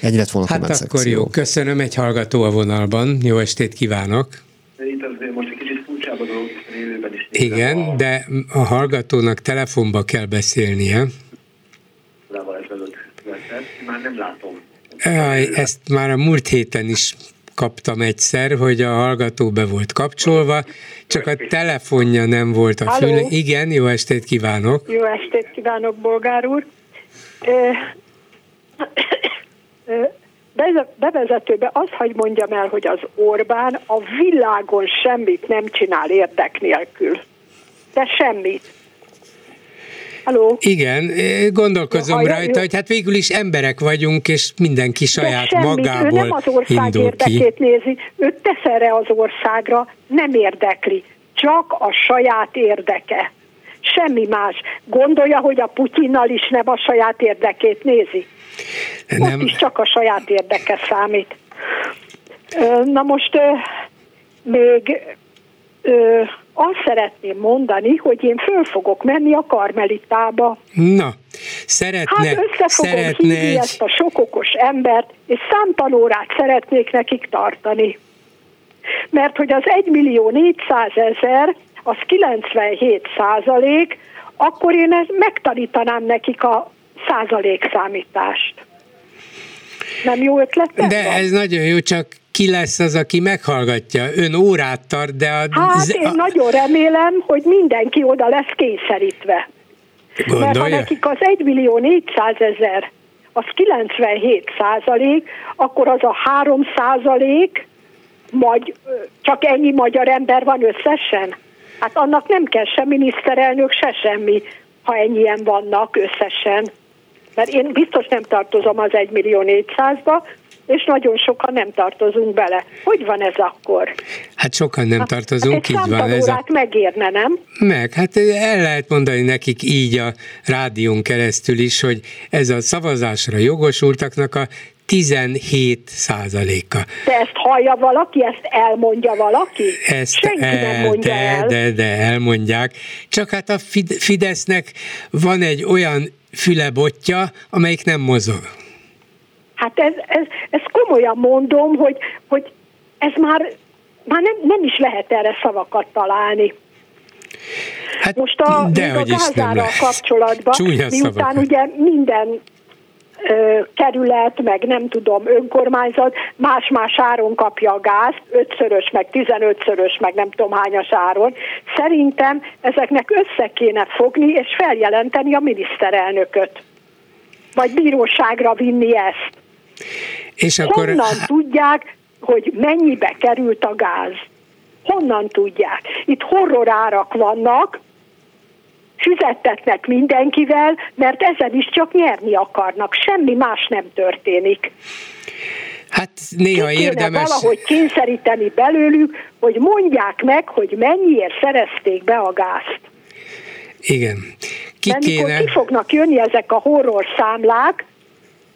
[SPEAKER 12] Ennyi lett volna
[SPEAKER 3] hát a akkor szekció. jó, köszönöm, egy hallgató a vonalban, jó estét kívánok!
[SPEAKER 13] Itt azért most egy kicsit furcsább a dolog, élőben is
[SPEAKER 3] Igen, a... de a hallgatónak telefonba kell beszélnie.
[SPEAKER 13] már nem látom.
[SPEAKER 3] Ezt már a múlt héten is kaptam egyszer, hogy a hallgató be volt kapcsolva, csak a telefonja nem volt a füle. Igen, jó estét kívánok!
[SPEAKER 14] Jó estét kívánok, bolgár úr! Bevezetőbe azt hagy mondjam el, hogy az Orbán a világon semmit nem csinál érdek nélkül. De semmit. Halló?
[SPEAKER 3] Igen, gondolkozom ja, rajta, jó. hogy hát végül is emberek vagyunk, és mindenki saját semmit. magából
[SPEAKER 14] ő nem az ország érdekét ki. nézi, ő tesz erre az országra, nem érdekli, csak a saját érdeke. Semmi más. Gondolja, hogy a Putyinnal is nem a saját érdekét nézi. Nem. Ott is csak a saját érdeke számít. Na most még azt szeretném mondani, hogy én föl fogok menni a karmelitába.
[SPEAKER 3] Na, szeretne,
[SPEAKER 14] hát össze fogom szeretne hívni egy... ezt a sok okos embert, és számtanórát szeretnék nekik tartani. Mert hogy az 1 millió 400 ezer, az 97 százalék, akkor én ezt megtanítanám nekik a százalékszámítást. Nem jó ötlet?
[SPEAKER 3] De van? ez nagyon jó, csak ki lesz az, aki meghallgatja? Ön órát tart, de a...
[SPEAKER 14] Hát én a... nagyon remélem, hogy mindenki oda lesz kényszerítve. Gondolja? Mert ha nekik az 1 millió 400 ezer, az 97 százalék, akkor az a 3 százalék, majd csak ennyi magyar ember van összesen. Hát annak nem kell se miniszterelnök, se semmi, ha ennyien vannak összesen mert én biztos nem tartozom az 1 millió 400-ba, és nagyon sokan nem tartozunk bele. Hogy van ez akkor?
[SPEAKER 3] Hát sokan nem hát, tartozunk, hát így van. Ez a...
[SPEAKER 14] megérne, nem?
[SPEAKER 3] Meg, hát el lehet mondani nekik így a rádión keresztül is, hogy ez a szavazásra jogosultaknak a 17 százaléka.
[SPEAKER 14] De ezt hallja valaki, ezt elmondja valaki?
[SPEAKER 3] Ezt Senki el, nem mondja de, el. De, de elmondják. Csak hát a Fidesznek van egy olyan fülebotja, amelyik nem mozog.
[SPEAKER 14] Hát ez, ez, ez komolyan mondom, hogy, hogy ez már, már nem, nem is lehet erre szavakat találni. Hát Most a, de a gázára kapcsolatban, miután szavakat. ugye minden kerület, meg nem tudom, önkormányzat más-más áron kapja a gázt, ötszörös, meg tizenötszörös, meg nem tudom hányas áron. Szerintem ezeknek össze kéne fogni és feljelenteni a miniszterelnököt. Vagy bíróságra vinni ezt.
[SPEAKER 3] És akkor...
[SPEAKER 14] Honnan tudják, hogy mennyibe került a gáz? Honnan tudják? Itt horror árak vannak, fizettetnek mindenkivel, mert ezen is csak nyerni akarnak. Semmi más nem történik.
[SPEAKER 3] Hát néha Ki érdemes...
[SPEAKER 14] valahogy kényszeríteni belőlük, hogy mondják meg, hogy mennyiért szerezték be a gázt.
[SPEAKER 3] Igen.
[SPEAKER 14] Ki De kéne... ki fognak jönni ezek a horror számlák,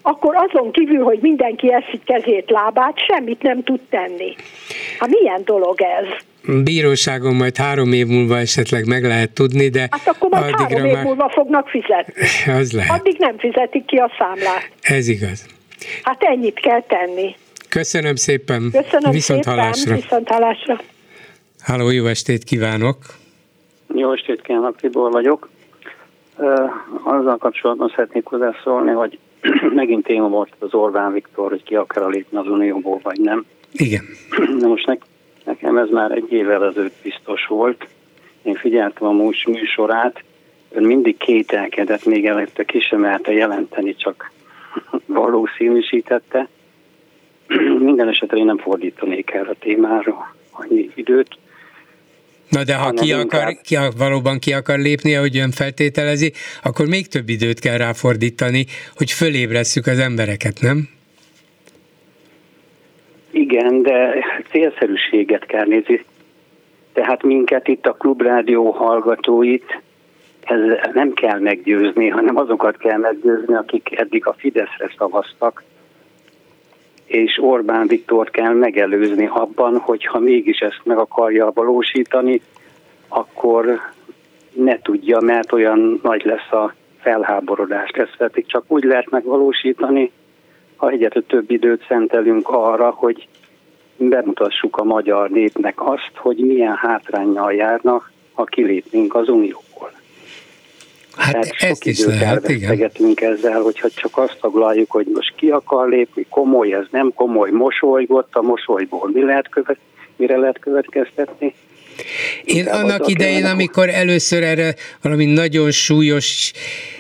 [SPEAKER 14] akkor azon kívül, hogy mindenki eszik kezét, lábát, semmit nem tud tenni. Hát milyen dolog ez?
[SPEAKER 3] bíróságon majd három év múlva esetleg meg lehet tudni, de
[SPEAKER 14] Hát akkor majd három év már... múlva fognak fizetni.
[SPEAKER 3] Az lehet.
[SPEAKER 14] Addig nem fizetik ki a számlát.
[SPEAKER 3] Ez igaz.
[SPEAKER 14] Hát ennyit kell tenni.
[SPEAKER 3] Köszönöm szépen.
[SPEAKER 14] Köszönöm
[SPEAKER 3] Viszont
[SPEAKER 14] szépen.
[SPEAKER 3] Hallásra.
[SPEAKER 14] Viszont hallásra.
[SPEAKER 3] Háló, jó estét kívánok.
[SPEAKER 15] Jó estét kívánok, Tibor vagyok.
[SPEAKER 4] Azzal kapcsolatban szeretnék hozzászólni, hogy megint téma volt az Orbán Viktor, hogy ki akar lépni az Unióból, vagy nem.
[SPEAKER 3] Igen.
[SPEAKER 4] De most ne, nekem ez már egy évvel ezelőtt biztos volt. Én figyeltem a múls műsorát, ön mindig kételkedett, még előtte ki sem jelenteni, csak valószínűsítette. Minden esetre én nem fordítanék el a témára annyi időt.
[SPEAKER 3] Na de ha ki akar, ki, valóban ki akar lépni, ahogy ön feltételezi, akkor még több időt kell ráfordítani, hogy fölébresszük az embereket, nem?
[SPEAKER 4] Igen, de célszerűséget kell nézni. Tehát minket itt a klubrádió hallgatóit ez nem kell meggyőzni, hanem azokat kell meggyőzni, akik eddig a Fideszre szavaztak, és Orbán Viktor kell megelőzni abban, hogy ha mégis ezt meg akarja valósítani, akkor ne tudja, mert olyan nagy lesz a felháborodás. Ezt pedig csak úgy lehet megvalósítani, ha egyre több időt szentelünk arra, hogy bemutassuk a magyar népnek azt, hogy milyen hátrányjal járnak, ha kilépnénk az Unióból.
[SPEAKER 3] Hát Tehát ezt is lehet, igen.
[SPEAKER 4] ezzel, hogyha csak azt taglaljuk, hogy most ki akar lépni, komoly, ez nem komoly, mosolygott, a mosolyból mi lehet követ, mire lehet következtetni.
[SPEAKER 3] Én annak idején, amikor először erre valami nagyon súlyos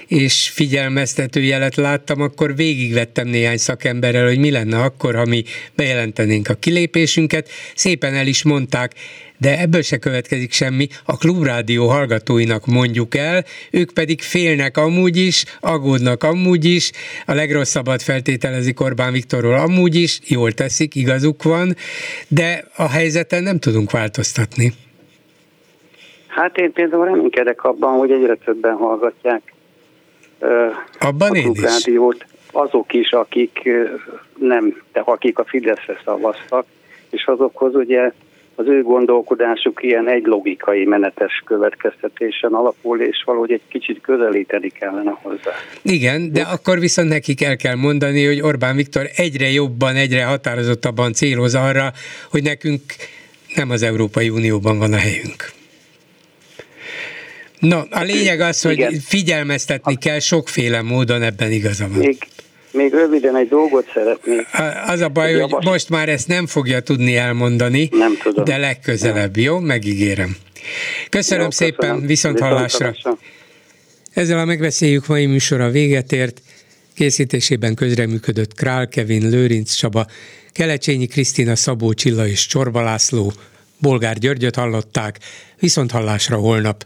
[SPEAKER 3] és figyelmeztető jelet láttam, akkor végigvettem néhány szakemberrel, hogy mi lenne akkor, ha mi bejelentenénk a kilépésünket. Szépen el is mondták, de ebből se következik semmi, a klubrádió hallgatóinak mondjuk el, ők pedig félnek amúgy is, aggódnak amúgy is, a legrosszabbat feltételezik Orbán Viktorról amúgy is, jól teszik, igazuk van, de a helyzeten nem tudunk változtatni.
[SPEAKER 4] Hát én például reménykedek abban, hogy egyre többen hallgatják
[SPEAKER 3] abban a
[SPEAKER 4] klubrádiót, azok is, akik nem, de akik a Fideszre szavaztak, és azokhoz ugye az ő gondolkodásuk ilyen egy logikai menetes következtetésen alapul, és valahogy egy kicsit közelíteni kellene hozzá.
[SPEAKER 3] Igen, de akkor viszont nekik el kell mondani, hogy Orbán Viktor egyre jobban, egyre határozottabban céloz arra, hogy nekünk nem az Európai Unióban van a helyünk. No, a lényeg az, hogy Igen. figyelmeztetni kell sokféle módon, ebben igaza van.
[SPEAKER 4] Még, röviden egy dolgot szeretnék.
[SPEAKER 3] Az a baj, hogy javas... most már ezt nem fogja tudni elmondani,
[SPEAKER 4] nem tudom.
[SPEAKER 3] de legközelebb, nem. jó? Megígérem. Köszönöm jó, szépen, köszönöm. viszont hallásra. Ezzel a megbeszéljük mai műsora véget ért. Készítésében közreműködött Král Kevin, Lőrinc Csaba, Kelecsényi Krisztina, Szabó Csilla és Csorba László, Bolgár Györgyöt hallották, viszont hallásra holnap.